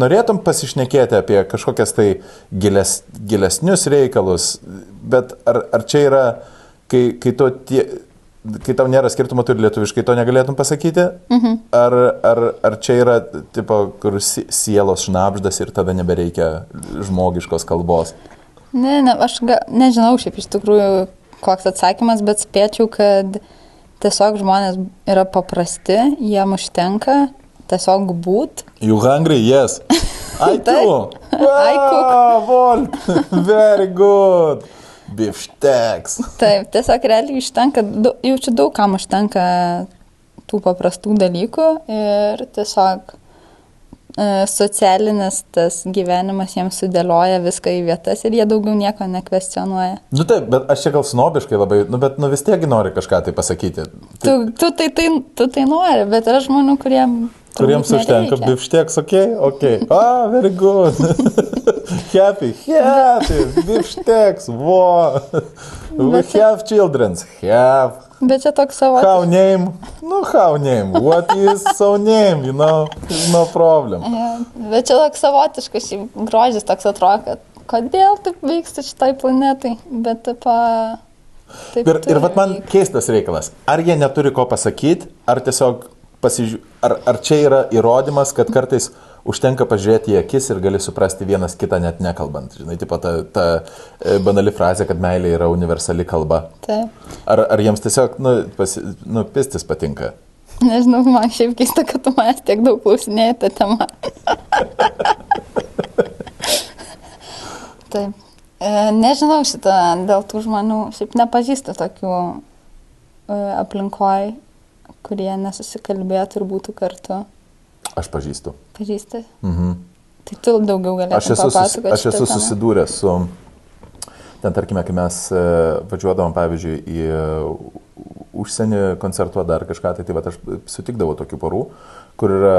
norėtum pasišnekėti apie kažkokias tai giles, gilesnius reikalus, bet ar, ar čia yra, kai, kai, tu tie, kai tau nėra skirtumo, tu ir lietuviškai to negalėtum pasakyti? Mhm. Ar, ar, ar čia yra, tipo, kur si- sielos šnapždas ir tada nebereikia žmogiškos kalbos? Ne, ne, aš ga, nežinau šiaip iš tikrųjų, koks atsakymas, bet spėčiau, kad tiesiog žmonės yra paprasti, jiem užtenka tiesiog būt. You hungry? Yes. I Taip. too. I cook. Wow. Very good. Bifšteks. Taip, tiesiog realiai užtenka, jaučiu daug kam užtenka tų paprastų dalykų ir tiesiog e, socialinis tas gyvenimas jiems sudėlioja viską į vietas ir jie daugiau nieko nekvestionuoja. Nu taip, bet aš čia gal snobiškai labai, nu bet nu vis tiek nori kažką tai pasakyti. Tu, tu, tai, tai, tu tai nori, bet yra žmonių, kuriem... Kuriems užtenka bifšteks, ok? Ok. Ah, very good. happy, happy. Bifšteks, vo. We have children. Have. Bet čia toks savo... How name? Nu, how name? What is so name, you know? No problem. Bet čia toks savotiškas grožis toks atrodo, kad kodėl taip vyksta šitai planetai, bet taip... a, taip Ir, ir vat man keistas reikalas. Ar jie neturi ko pasakyti, ar tiesiog pasižiūrėti, ar, ar čia yra įrodymas, kad kartais užtenka pažiūrėti į akis ir gali suprasti vienas kitą net nekalbant. Žinai, tipo ta, ta e, banali frazė, kad meilė yra universali kalba. Taip. Ar, ar jiems tiesiog, nu, pasi, nu, pistis patinka? Nežinau, man šiaip keista, kad tu manęs tiek daug klausinėjai tą temą. Taip. E, nežinau šitą dėl tų žmonių. Šiaip nepažįstu tokių e, aplinkoj, kurie nesusikalbėtų ir būtų kartu. Aš pažįstu. Pažįsti? Mhm. Tai tu daugiau Aš galėtum esu, susi, papasakoti. aš esu susidūręs su, ten tarkime, kai mes e, važiuodavom, pavyzdžiui, į e, užsienį koncertuoti dar kažką, tai, tai va, aš sutikdavau tokių porų, kur yra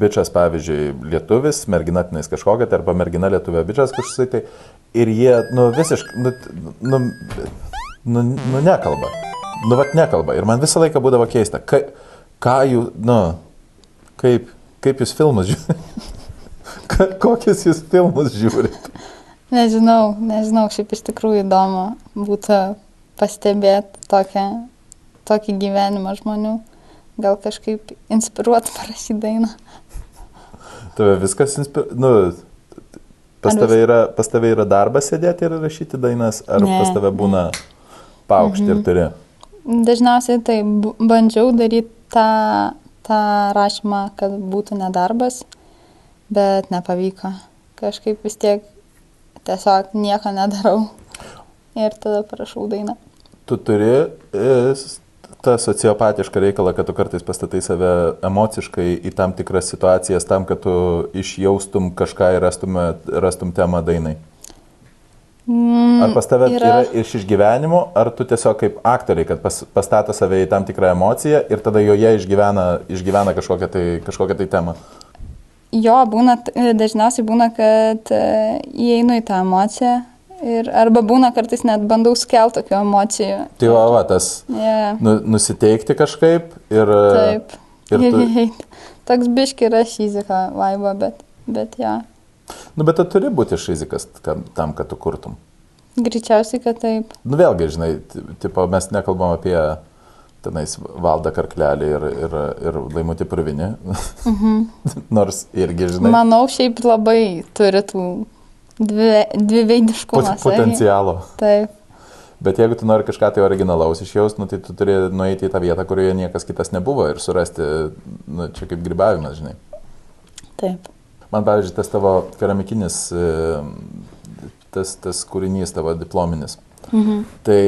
bičias, pavyzdžiui, lietuvis, mergina tenais kažkokia, tai arba mergina lietuvė bičias kažkoks, tai ir jie, nu, visiškai, nu, nu, nu, nu, nekalba. Nu, vat nekalba. Ir man visą laiką būdavo keista, ka, ką jų, nu, kaip, kaip jūs filmus žiūrite. Kokius jūs filmus žiūrite? Nežinau, nežinau, šiaip iš tikrųjų įdomu būtų pastebėti tokią, tokį gyvenimą žmonių. Gal kažkaip inspiruoti parašyti dainą. Tave viskas inspiruoja. Nu, pas, tave yra, pas tave yra darbas sėdėti ir rašyti dainas, ar Ne, pas tave būna paukšti ir turi? Dažniausiai tai bandžiau daryti tą, tą rašymą, kad būtų nedarbas, bet nepavyko. Kažkaip vis tiek tiesiog nieko nedarau. Ir tada parašau dainą. Tu turi e, tą sociopatišką reikalą, kad tu kartais pastatai save emociškai į tam tikras situacijas, tam, kad tu išjaustum kažką ir rastum, rastum temą dainai. Mm, Ar pas tave yra, yra iš išgyvenimo, ar tu tiesiog kaip aktoriai, kad pas, pastato save į tam tikrą emociją ir tada joje išgyvena, išgyvena kažkokią, tai, kažkokią tai temą. Jo, būna, t- dažniausiai būna, kad e, įeinu į tą emociją ir arba būna kartais net bandau skelti tokių emocijų. Tai va, va tas Yeah, nu, nusiteikti kažkaip ir... taip. Ir tu, Toks biški yra šizika vaiba, bet, bet ja, nu, bet tu turi būti šizikas tam, kad tu kurtum. greičiausiai, kad taip. Nu vėlgi, žinai, tipo, mes nekalbam apie tenais valdą karklelį ir, ir, ir laimutį purvinį. Mhm. Nors irgi, žinai, Manau, šiaip labai turi tų dvi, dviveidiškumą. pot, potencialo. Taip, Bet jeigu tu nori kažką tai originalaus išjaus, nu, tai tu turi nueiti į tą vietą, kurioje niekas kitas nebuvo ir surasti, nu, čia kaip grybavimas, žinai. taip. Man, pavyzdžiui, tas tavo keramikinis, e, tas, tas kūrinys tavo diplominis. Mhm. Tai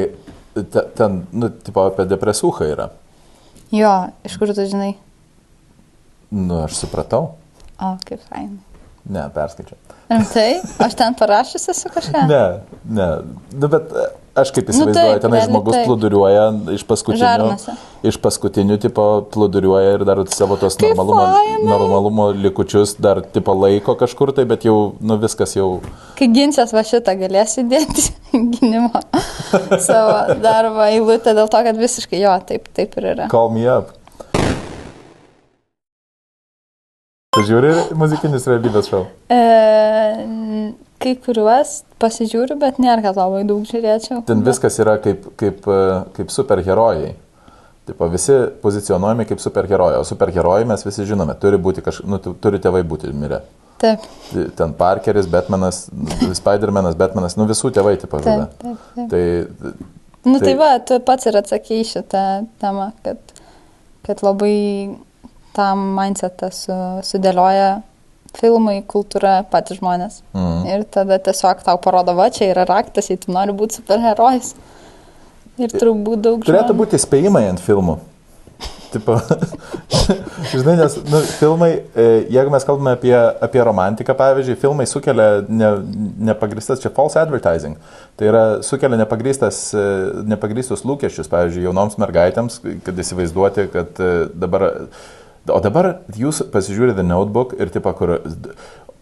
te- ten, nu, tipo apie depresuchą yra. Jo, iš kur tu žinai? Nu, aš supratau. O, kaip fain. Ne, perskaičiau. Rimtai? Aš ten parašysiu su kažką? Ne, ne. Nu, bet aš kaip įsivaizduoju, Nu tenai žmogus taip. plūduriuoja iš paskutinių, Žarnose. iš paskutinių tipo plūduriuoja ir dar savo tos Kaip normalumo, fainai. normalumo likučius dar tipo laiko kažkur tai, bet jau, nu viskas jau. Kai ginsias va šitą galėsi dėti gynimo savo darbo eilutę dėl to, kad visiškai jo, taip, taip ir yra. Call me up. Tu žiūri muzikinius realybės šou? E, kai kuriuos pasižiūriu, bet nėra, kad labai daug žiūrėčiau. Ten viskas yra kaip, kaip, e, kaip superherojai. Taip, visi pozicionuojami kaip superherojai, o superherojai mes visi žinome, turi būti kažkaip, nu, tu- turi tėvai būti mirę. Taip, Ten Parkeris, Batmanas, Spider-Manas, Batmanas, nu visų tėvai taip taip, pažada. taip. taip. Tai Nu tai tai- va, tu pats ir atsakėjai šitą temą, kad, kad labai tam mindsetą su, sudėlioja filmai, kultūra, patys žmonės. mm, Ir tada tiesiog tau parodo, va, čia yra raktas, jei tu nori būti superherojus. Ir turbūt daug turėtų žmonių. būti spėjimai ant filmų. Tipo, žinai, nes nu, filmai, e, jeigu mes kalbame apie, apie romantiką, pavyzdžiui, filmai sukelia ne, nepagristas, čia false advertising, tai yra sukelia nepagristas, e, nepagristus lūkesčius, pavyzdžiui, jaunoms mergaitėms, kad įsivaizduoti, kad e, dabar, o dabar jūs pasižiūrite notebook ir tipo, kur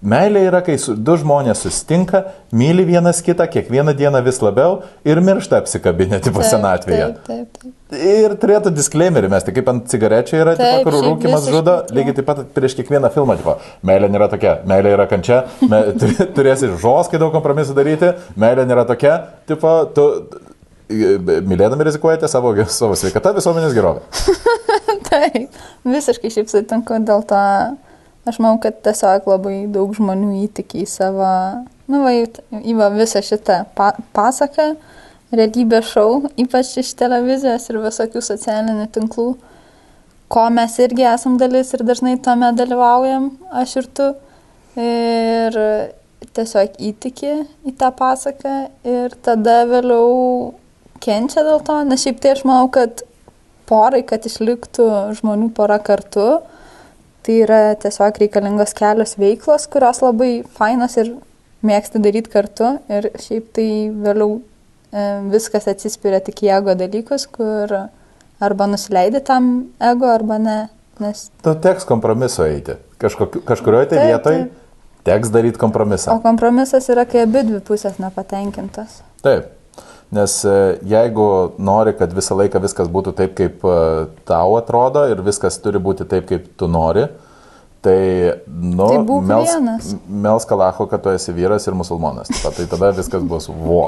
Meilė yra, kai du žmonės sustinka, myli vienas kitą kiekvieną dieną vis labiau ir miršta apsikabinę tipo senatvėje. Taip, taip, taip. Ir turėtų disclaimerį mesti, kaip ant cigarečių yra, tipo, Taip, kur šiaip rūkimas žudo, lygiai taip pat prieš kiekvieną filmą, tipo, meilė nėra tokia, meilė yra kančia, me, tu- turėsi žoskai daug kompromisų daryti, meilė nėra tokia, tipo, tu mylėdami rizikuojate savo, savo sveikatą, visuomenės gerovę. Taip, visiškai šiaip sutinku dėl to Aš manau, kad tiesiog labai daug žmonių įtikė į savo, nu, va, į- va, visą šitą pa pasaką, realybės šou, ypač iš televizijos ir visokių socialinių tinklų, ko mes irgi esam dalis ir dažnai tame dalyvaujam, aš ir tu. Ir tiesiog įtiki į tą pasaką ir tada vėliau kenčia dėl to, nes šiaip tai aš manau, kad porai, kad išliktų žmonių pora kartu, tai yra tiesiog reikalingos kelios veiklos, kurios labai fainos ir mėgsti daryti kartu ir šiaip tai vėliau e, viskas atsispiria tik į ego dalykus, kur arba nusileidi tam ego, arba ne. Nes, Tu teks kompromiso eiti. Kažkokiu, kažkurioje tai vietoje teks daryti o kompromisą. kompromisas yra, kai abi dvi pusės nepatenkintos. Taip. Nes e, jeigu nori, kad visą laiką viskas būtų taip, kaip e, tau atrodo ir viskas turi būti taip, kaip tu nori, tai, nu, Tai vienas. mels kalacho, kad tu esi vyras ir musulmonas. Pat, Tai tada viskas bus vo.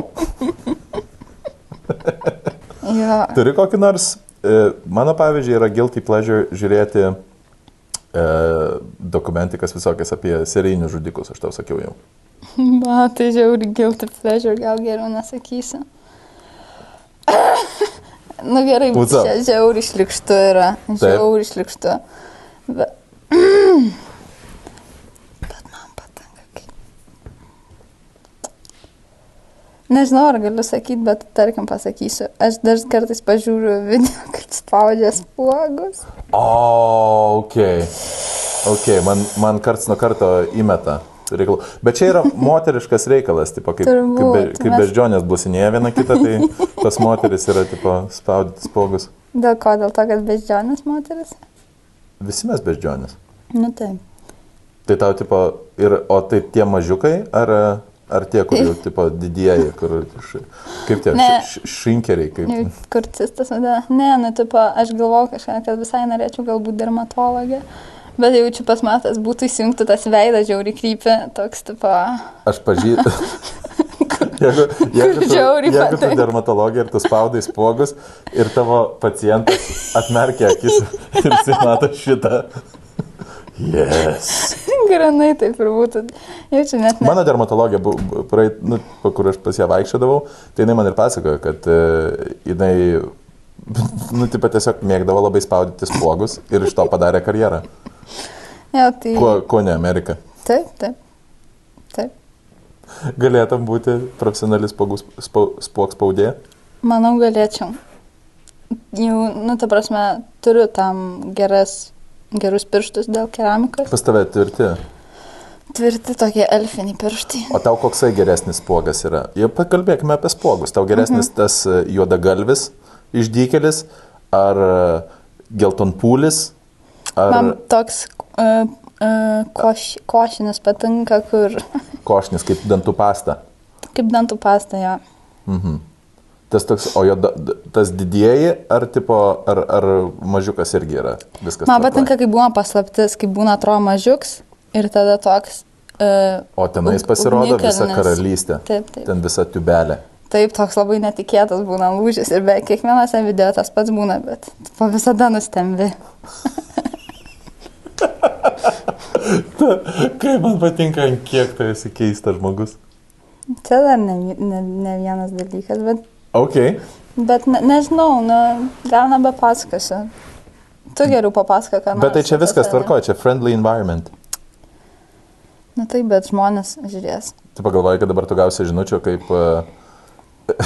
Jo. Turi kokį nors, e, mano pavyzdžiui, yra guilty pleasure žiūrėti dokumentikas visokias apie serijinius žudikus, aš tau sakiau jau. Na, tai žiauri guilty pleasure, gal geriau nesakysiu. Nu gerai, čia žiauri šlikštu yra. Žiauri šlikštu. Bet... Bet man patinka kaip. Nežinau, ar galiu sakyti, bet tarkim pasakysiu. Aš dar kartais pažiūriu video, kaip spaudžia spuogus. O, ok. Ok, man, man karts nuo karto įmeta. Reikalų. Bet čia yra moteriškas reikalas, tipo, kaip, kaip, be, Turbūt, kaip mes- beždžionės businėje viena kita, tai pas moteris yra tipo, spaudyti spogus. Dėl ko? Dėl to, kad beždžionės moteris? Visi mes beždžionės. Nu taip. Tai tau, tipo, ir, o tai tie mažiukai, ar, ar tie, kur jau, tipo, didieji, kur, š, kaip tie, Ne. š, šinkeriai, kaip. Kurcistas. Ne, nu, tipo, aš galvoju kažką, kad visai norėčiau galbūt dermatologė. Bet jaučiu pas matas būtų įsijungti tas veidas žiauriai krypė, toks, tipo, Aš pažįstu. Jeigu, jeigu, tu, jeigu tu dermatologija ir tu spaudai spogus ir tavo pacientas atmerkia akis ir jis mato šitą. Yes. granai taip ir būtų. Jaučiu net ne. Mano dermatologija, praeit, nu, kur aš pas ją vaikščiodavau, tai jinai man ir pasakojo, kad uh, jinai, nu, tipo, tiesiog mėgdavo labai spaudyti spogus ir iš to padarė karjerą. Jo, tai. Kuo, kuo ne Amerika? Taip, taip. Taip. Galėtum būti profesionalis spogus- spau- spog spaudė? Manau, galėčiau. Jau, nu, ta prasme, turiu tam geras, gerus pirštus dėl keramikos. Pas tave tvirti. Tvirti tokie elfiniai pirštai. O tau koksai geresnis spogas yra? Jau pakalbėkime apie spogus. Tau geresnis Mhm. tas juodagalvis išdykelis ar geltonpūlis? Ar Man toks uh, uh, koš, košinis patinka, kur košnis kaip dantų pasta? kaip dantų pasta jo. Tas toks, o jo, tas didieji ar, tipo, ar, ar mažiukas irgi yra viskas? Man patinka, kai būna paslaptis, kai būna atrodo mažiuks ir tada toks. Uh, O tenais pasirodo visa karalystė. Taip, taip. Ten visa tubelė. Taip, toks labai netikėtas būna lūžis ir be kiekvienose video tas pats būna, bet po visada nustembi. Kaip man patinka, ant kiek tu esi keistas žmogus. Čia dar ne, ne, ne vienas dalykas, bet, Ok. bet ne, nežinau, nu, gal nebepasakosiu. Tu geriau papasako, ką nors. Bet tai čia viskas tvarko, čia friendly environment. Na taip, bet žmonės žiūrės. Tu pagalvoji, kad dabar tu gausi žinučių kaip... Uh,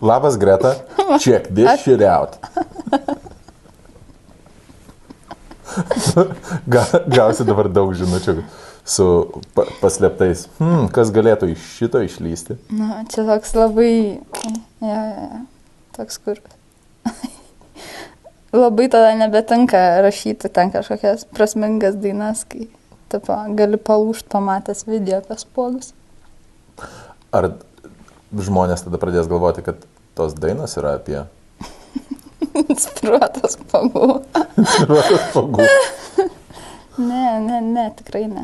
Labas Greta, check this shit out. Ga, gausi dabar daug žinučių su pa, paslėptais. Hmm, kas galėtų iš šito išlysti? Na, čia toks labai... Ja, ja. Toks kur. labai tada nebetinka rašyti ten kažkokias prasmingas dainas, kai tipo, gali palūšti pamatęs video apie spuogus. Ar žmonės tada pradės galvoti, kad tos dainos yra apie... Spiruotas pagų. Pagų. Ne, ne, ne, tikrai ne.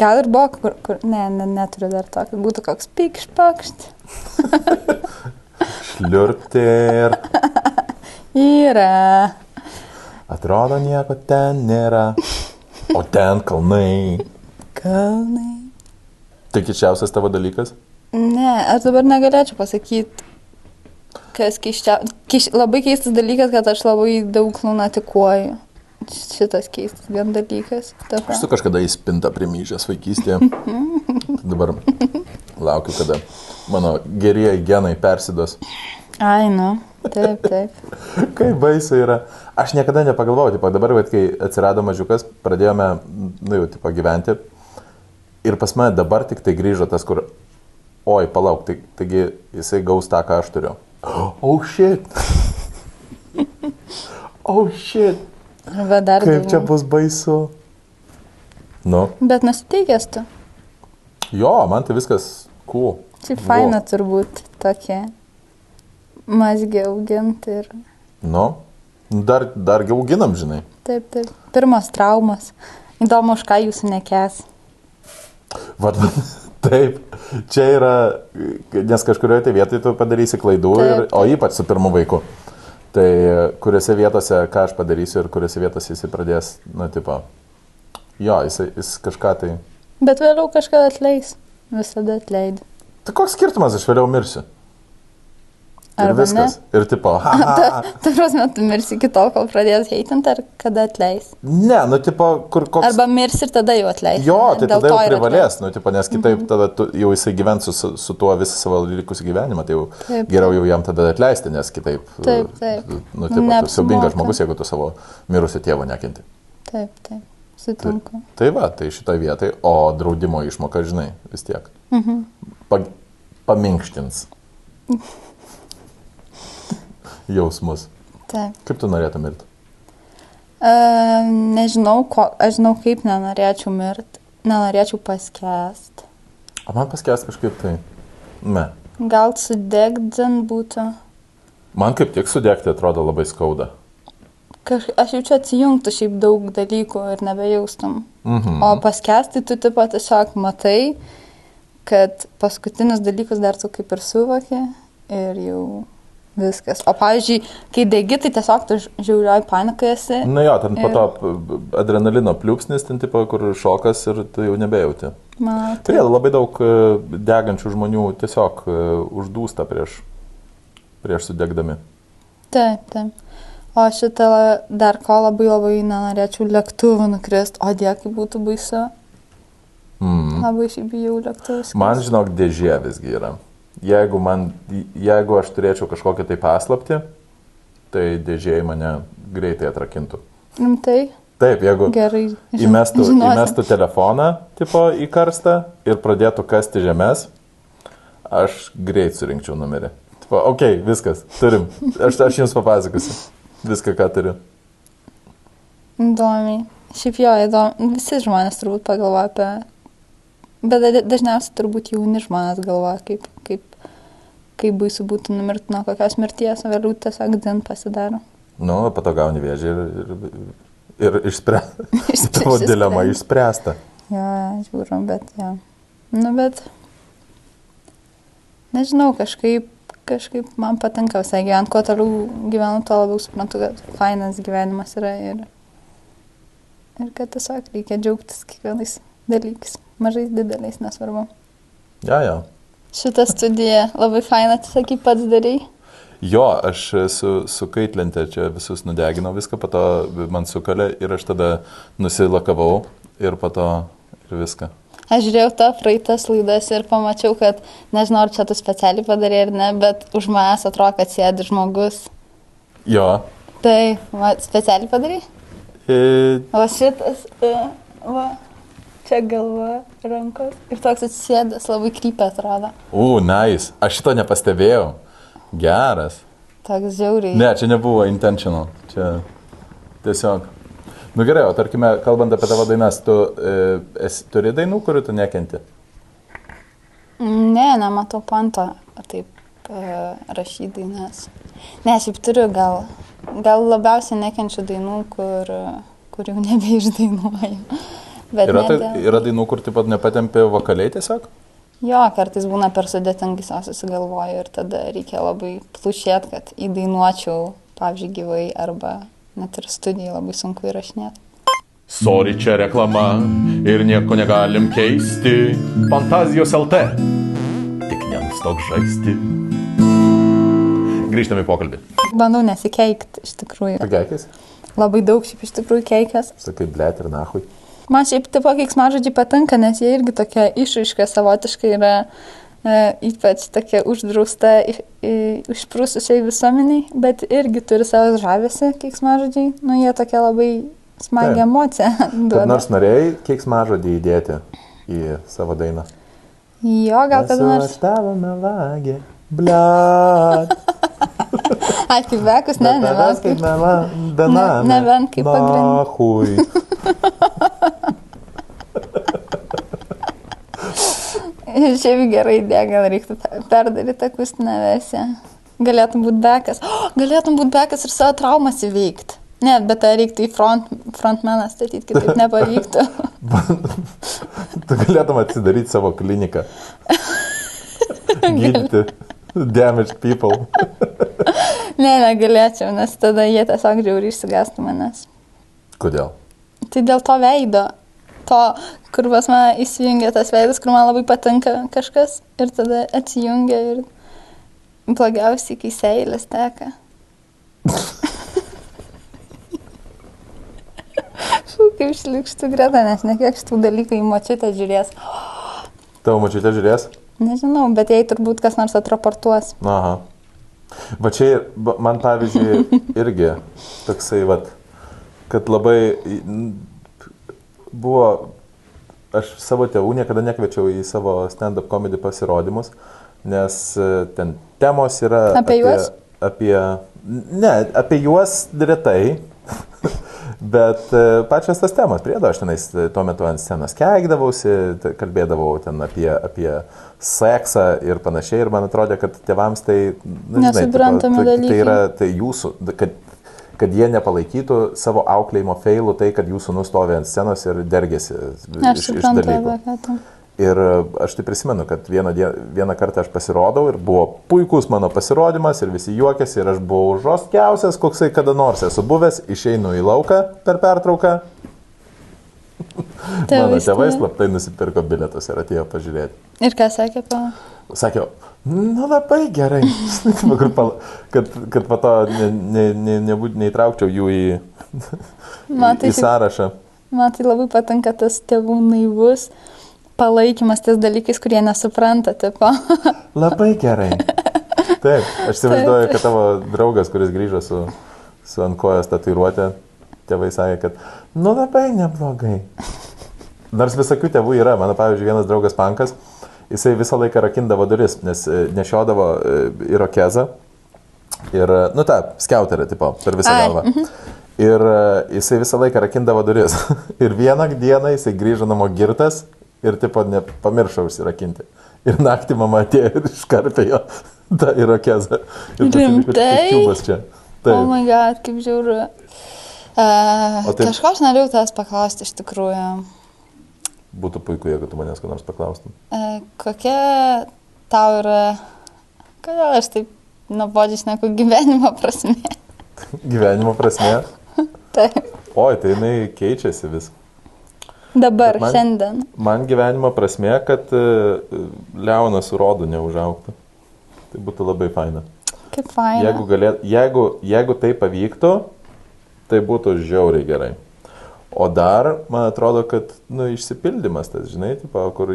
Gal ir buvo, kur, kur ne, ne, neturiu dar tokio, būtų koks pikšpakšt. Šliurptir. Yra. Atrodo, nieko ten nėra. O ten kalnai. Kalnai. Tai kičiausias tavo dalykas? Ne, aš dabar negalėčiau pasakyti, kas keiščia... Keiš... Labai keistas dalykas, kad aš labai daug lunatikuoju. Šitas keistas gan dalykas. Dabar. Aš su kažkada įspinta primyžęs vaikystėje. Dabar laukiu, kada mano gerieji genai persidos. Ai, nu. Taip, taip. Kaip baisu yra. Aš niekada nepagalvojau, tipo, dabar, bet kai atsirado mažiukas, pradėjome, nu jau, tipo, gyventi. Ir pas mane dabar tik tai grįžo tas, kur, oi, palauk, tai, taigi jisai gaus tą, ką aš turiu. Oh shit. Oh shit. Arba dar Kaip čia daugiau. bus baisu. Nu, Bet nusiteikęs tu. jo, man tai viskas cool. Čia faina turbūt tokia. Mazgė auginti ir. Nu, dar, dargi auginam, žinai. Taip, taip. Pirmas traumas. Įdomu, už ką jūsų nekes. Vat, taip, čia yra, nes kažkurioje tai vietoje tu padarysi klaidų, ir, o ypač su pirmu vaiku. Tai kuriuose vietose, ką aš padarysiu ir kuriuose vietose jisai pradės, nu, tipo, jo, jisai, jis kažką tai... Bet vėliau kažkada atleis. Visada atleidai. Tai koks skirtumas, aš vėliau mirsiu. Ir Arba viskas. Ir tipo, ha, ha, ha. Tu prasme, tu mirsi iki tol, kol pradės heitinti, ar kada atleis. Ne, nu, tipo, kur koks... Arba mirsi ir tada jau atleis. Jo, tai Dėl tada jau privalės, nu, tipo, nes kitaip tada tu, jau jisai gyvens su, su, tuo visą savo likusį gyvenimą, tai jau Taip. geriau jau jam tada atleisti, nes kitaip, Taip, taip. nu, tipo, tu Neapsimoka. siaubingas žmogus, jeigu tu savo mirusio tėvo nekinti. Taip, taip. Sutinku. Tai va, tai šitoje vietoje, o draudimo išmoka, žinai, vis tiek. Mhm. Pa, paminkštins jausmus. Taip. Kaip tu norėtum mirti? E, nežinau, ko, aš žinau, kaip nenorėčiau mirti. Nenorėčiau paskest. O man paskęs kažkaip tai. Ne. Gal sudegdin būtų. Man kaip tik sudegti atrodo labai skauda. Kaž, aš jaučiu atsijungtų šiaip daug dalykų ir nebejaustum. Mhm. O paskesti tu tipo tiesiog matai, kad paskutinis dalykas dar tu kaip ir suvoki ir jau viskas. O pavyzdžiui, kai degi, tai tiesiog tu žiaurioj panikai esi. Na jo, ten po Ir- to p- adrenalino pliūpsnis, ten tipo, kur šokas ir tu jau nebejauti. Man, Tai labai daug e, degančių žmonių tiesiog e, uždūsta prieš, prieš sudegdami. Taip, taip. O šitą dar ko labai labai nenorėčiau lėktuvų nukrist, o dėkai būtų baisu. Mm. Labai šiaip bijau lėktuvus. Man, žinok, dėžė visgi yra. Jeigu, man, jeigu aš turėčiau kažkokią tai paslapti, tai dėžė į mane greitai atrakintų. Rimtai? Taip, jeigu Gerai. žin- įmestų, žinosim. įmestų telefoną tipo, į karstą ir pradėtų kasti žemės, aš greit surinkčiau numerį. Tipo, ok, viskas, turim. Aš, aš jums papasakosiu. Viską, ką turiu. Įdomiai. Šiaip jo, įdomu. Visi žmonės turbūt pagalvoja apie... Bet da- dažniausiai turbūt jauni žmonės galvoja, kaip, kaip, kaip baisu būtų numirti nuo kokios mirties, o vėliau tiesiog din pasidaro. Nu, po to gauni vėžį ir, ir, ir išspręsta. Tavo dilema išspręsta. Jo, žiūrim, bet jo. Nu, bet... Nežinau, kažkaip, kažkaip man patinka visai gyventi. Kuo toliau gyvenu, tuo labiau suprantu, kad fainas gyvenimas yra ir, ir kad tiesiog reikia džiaugtis kiekvienais dalykais. Mažais, dideliais, nesvarbu. Ja, ja. Šitą studiją labai faina, sakai, pats darai. Jo, aš su, su kaitlente čia visus nudeginau viską, po to man sukalė ir aš tada nusilakavau ir po to ir viską. Aš žiūrėjau tą praeitas laidas ir pamačiau, kad nežinau, ar čia tu specialiai padarė ar ne, bet už manęs atrodo, kad sėdi žmogus. Jo. Tai, va, specialiai padarai? E, O šitas, e, va, čia galva, rankos. Ir toks atsisėdęs, labai krypė atrodo. U, nice. Aš šito nepastebėjau. Geras. Toks žiauriai. Ne, čia nebuvo intentional. Čia tiesiog. Nu gerai, o tarkime, kalbant apie tavo dainas, tu e, esi, turi dainų, kurių tu nekenti? Ne, nematau panto taip e, rašyti dainas. Ne, šiaip turiu gal. Gal labiausiai nekenčiu dainų, kur, kur jau nebeišdainuoju. Bet Yra, ne tai, dėl- yra dainų, kur taip pat nepatempi vokaliai tiesiog? Jo, kartais būna per sudėtingai susigalvoju ir tada reikia labai plušėti, kad įdainuočiau, pavyzdžiui, gyvai arba net ir studijai labai sunku įrašinėti. Sorry, čia reklama ir nieko negalim keisti. Fantazijos LT. Tik nenustok žaisti. Grįžtame į pokalbį. Bandau nesikeikti, iš tikrųjų. Pageikis? Labai daug šiaip iš tikrųjų keikęs. Sakai, blėt ir nahui. Man šiaip tipo keiksmažodžiai patinka, nes jie irgi tokia išraiška savotiškai yra e, ypač tokia uždrausta išprūsusiai visuomeniai, bet irgi turi savo žavesi keiksmažodžiai. Nu, jie tokia labai smagi Taip. emocija duoda. nors norėjai keiksmažodį įdėti į savo dainą. Jo, gal kada nors. aš tavo melagė. Bliat. Ai, kaip vekus, ne, ne, Tavęs kaip vekus. mela. Ne- nebent kaip pagrindinė. Nahui. Šiaip gerai idėja, gal reiktų pe- perdaryti akustinę versiją. Galėtum būti bekas. Oh, galėtum būti bekas ir savo traumas įveikti. Ne, bet tai reiktų į front, frontmeną statyti, kitaip nepavyktų. Tu galėtum atsidaryti savo kliniką. Gydyti damaged people. ne, negalėčiau, nes tada jie tiesiog žiauriai išsigastų manęs. Kodėl? Tai dėl to veido. To, kur pas mane įsijungia tas veidas, kur man labai patinka kažkas ir tada atsijungia ir blogiausiai, kai seilės teka. Kaip šlikštų greta, nes ne kiek šitų dalykų į močiutę žiūrės. Tavo mačiutė žiūrės? Nežinau, bet jei turbūt kas nors atraportuos. Aha. Va čia man pavyzdžiui irgi toksai, vat, kad labai buvo, aš savo tėvų niekada nekviečiau į savo stand-up comedy pasirodymus, nes e, ten temos yra... Apie juos? Apie, ne, apie juos retai. Bet e, pačios tas temas, priedo, aš tenais tuo metu ant scenos keikdavausi, kalbėdavau ten apie, apie seksą ir panašiai, ir man atrodė, kad tėvams tai, nu, Nesuprantami tipo, tai, dalykai. tai yra tai jūsų, kad, kad jie nepalaikytų savo auklėjimo feilų, tai kad jūsų nustovi ant scenos ir dergėsi Aš suprantu, apie ką. Ir e, aš tai prisimenu, kad vieną, dien, vieną kartą aš pasirodau ir buvo puikus mano pasirodymas ir visi juokėsi ir aš buvau žoskiausias, koksai kada nors esu buvęs, išeinu į lauką per pertrauką. Mano tėvai slaptai nusipirko bilietus ir atėjo pažiūrėti. Ir ką sakė pa... Sakė, nu labai gerai, kad, kad po to ne, ne, ne, nebūt, neįtraukčiau jų į, Man tai į sąrašą. Man tai labai patinka tas tėvų naivus palaikymas ties dalykais, kurie nesupranta, tipo. Labai gerai. Taip, aš įsivaizduoju, kad tavo draugas, kuris grįžo su, su ant kojos tatuiruotė, tėvai sakė, kad, nu labai neblogai. Nors visokių tėvų yra. Mano, pavyzdžiui, vienas draugas pankas, jisai visą laiką rakindavo duris, nes e, nešiodavo irokezą. Ir, e, nu tą, skiauterį, tipo, per visą galvą. Ir e, jisai visą laiką rakindavo duris. Ir vieną dieną jisai grįžo namo girtas ir, tipo, nepamiršo užsirakinti. Ir naktį mama atėjo ir iškarpė jo tą irokezą. Ir Rimtai? čia. O oh my god, kaip žiauru. Uh, O tai- kažko aš norėjau tavęs paklausti iš tikrųjų. Būtų puiku, jeigu tu manęs ko nors paklaustum. Uh, kokia tau yra... Kodėl aš taip nuobodžiai šneku gyvenimo prasme? Gyvenimo prasme. Taip. Oi, tai jinai keičiasi vis. Dabar, Bet man- šiandien. Man gyvenimo prasme, kad e, Leonas su rodu neužauktų. Tai būtų labai faina. Kaip faina. Jeigu, galėt, jeigu, jeigu tai pavyktų, tai būtų žiauriai gerai. O dar, man atrodo, kad nu, išsipildymas tas, žinai, tipo, kur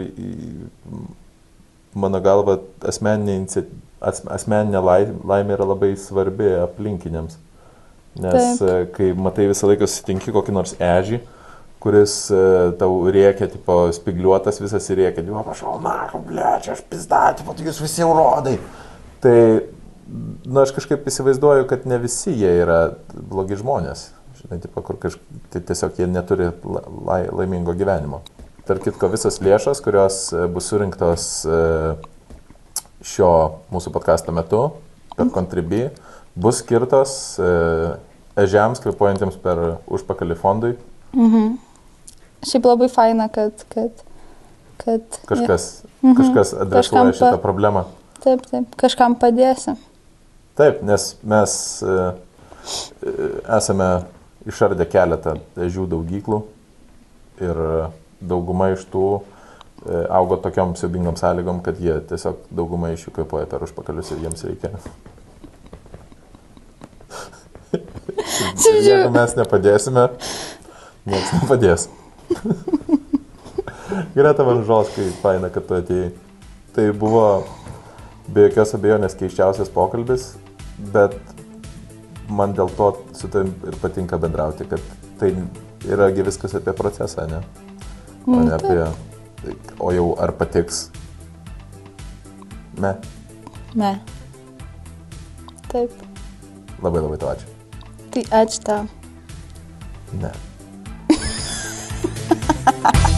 mano galva asmeninė, asmeninė lai- laimė yra labai svarbi aplinkiniams. Nes Taip. e, kai matai visą laiką susitinki kokį nors ežį, kuris e, tau rėkia, tipo, spigliuotas visas ir rėkia, jo, prašau, na, ble, čia aš pizdatį, pat jūs visi urodai. Tai, na, aš kažkaip įsivaizduoju, kad ne visi jie yra blogi žmonės. Žinai, tipo, kur kaž... tai tiesiog jie neturi la- lai... laimingo gyvenimo. Tark kitko, visas lėšas, kurios e, bus surinktos e, šio mūsų podkasto metu per Contribui, bus skirtos e, ežiams kvepuojantiems per užpakalį fondui. Mhm. Šiaip labai faina, kad... kad, kad Kažkas, Mhm. kažkas adresuoja šitą problemą. Taip, taip, kažkam padėsi. Taip, nes mes e, e, esame išardę keletą ežių daugyklų Ir dauguma iš tų e, augo tokiam siubingam sąlygom, kad jie tiesiog dauguma iš jų kvepuoja per užpakalius ir jiems reikia. Ir jeigu mes nepadėsime, niekas nepadės. Greta Vanžoskai, faina, kad tu atėjai. Tai buvo be jokios abejonės keiščiausias pokalbis, bet man dėl to su tavim ir patinka bendrauti, kad tai yragi viskas apie procesą, ne? O ne apie... O jau ar patiks? Ne. Ne. Taip. Labai labai tau ačiū. Tai ačiū tau. Ne.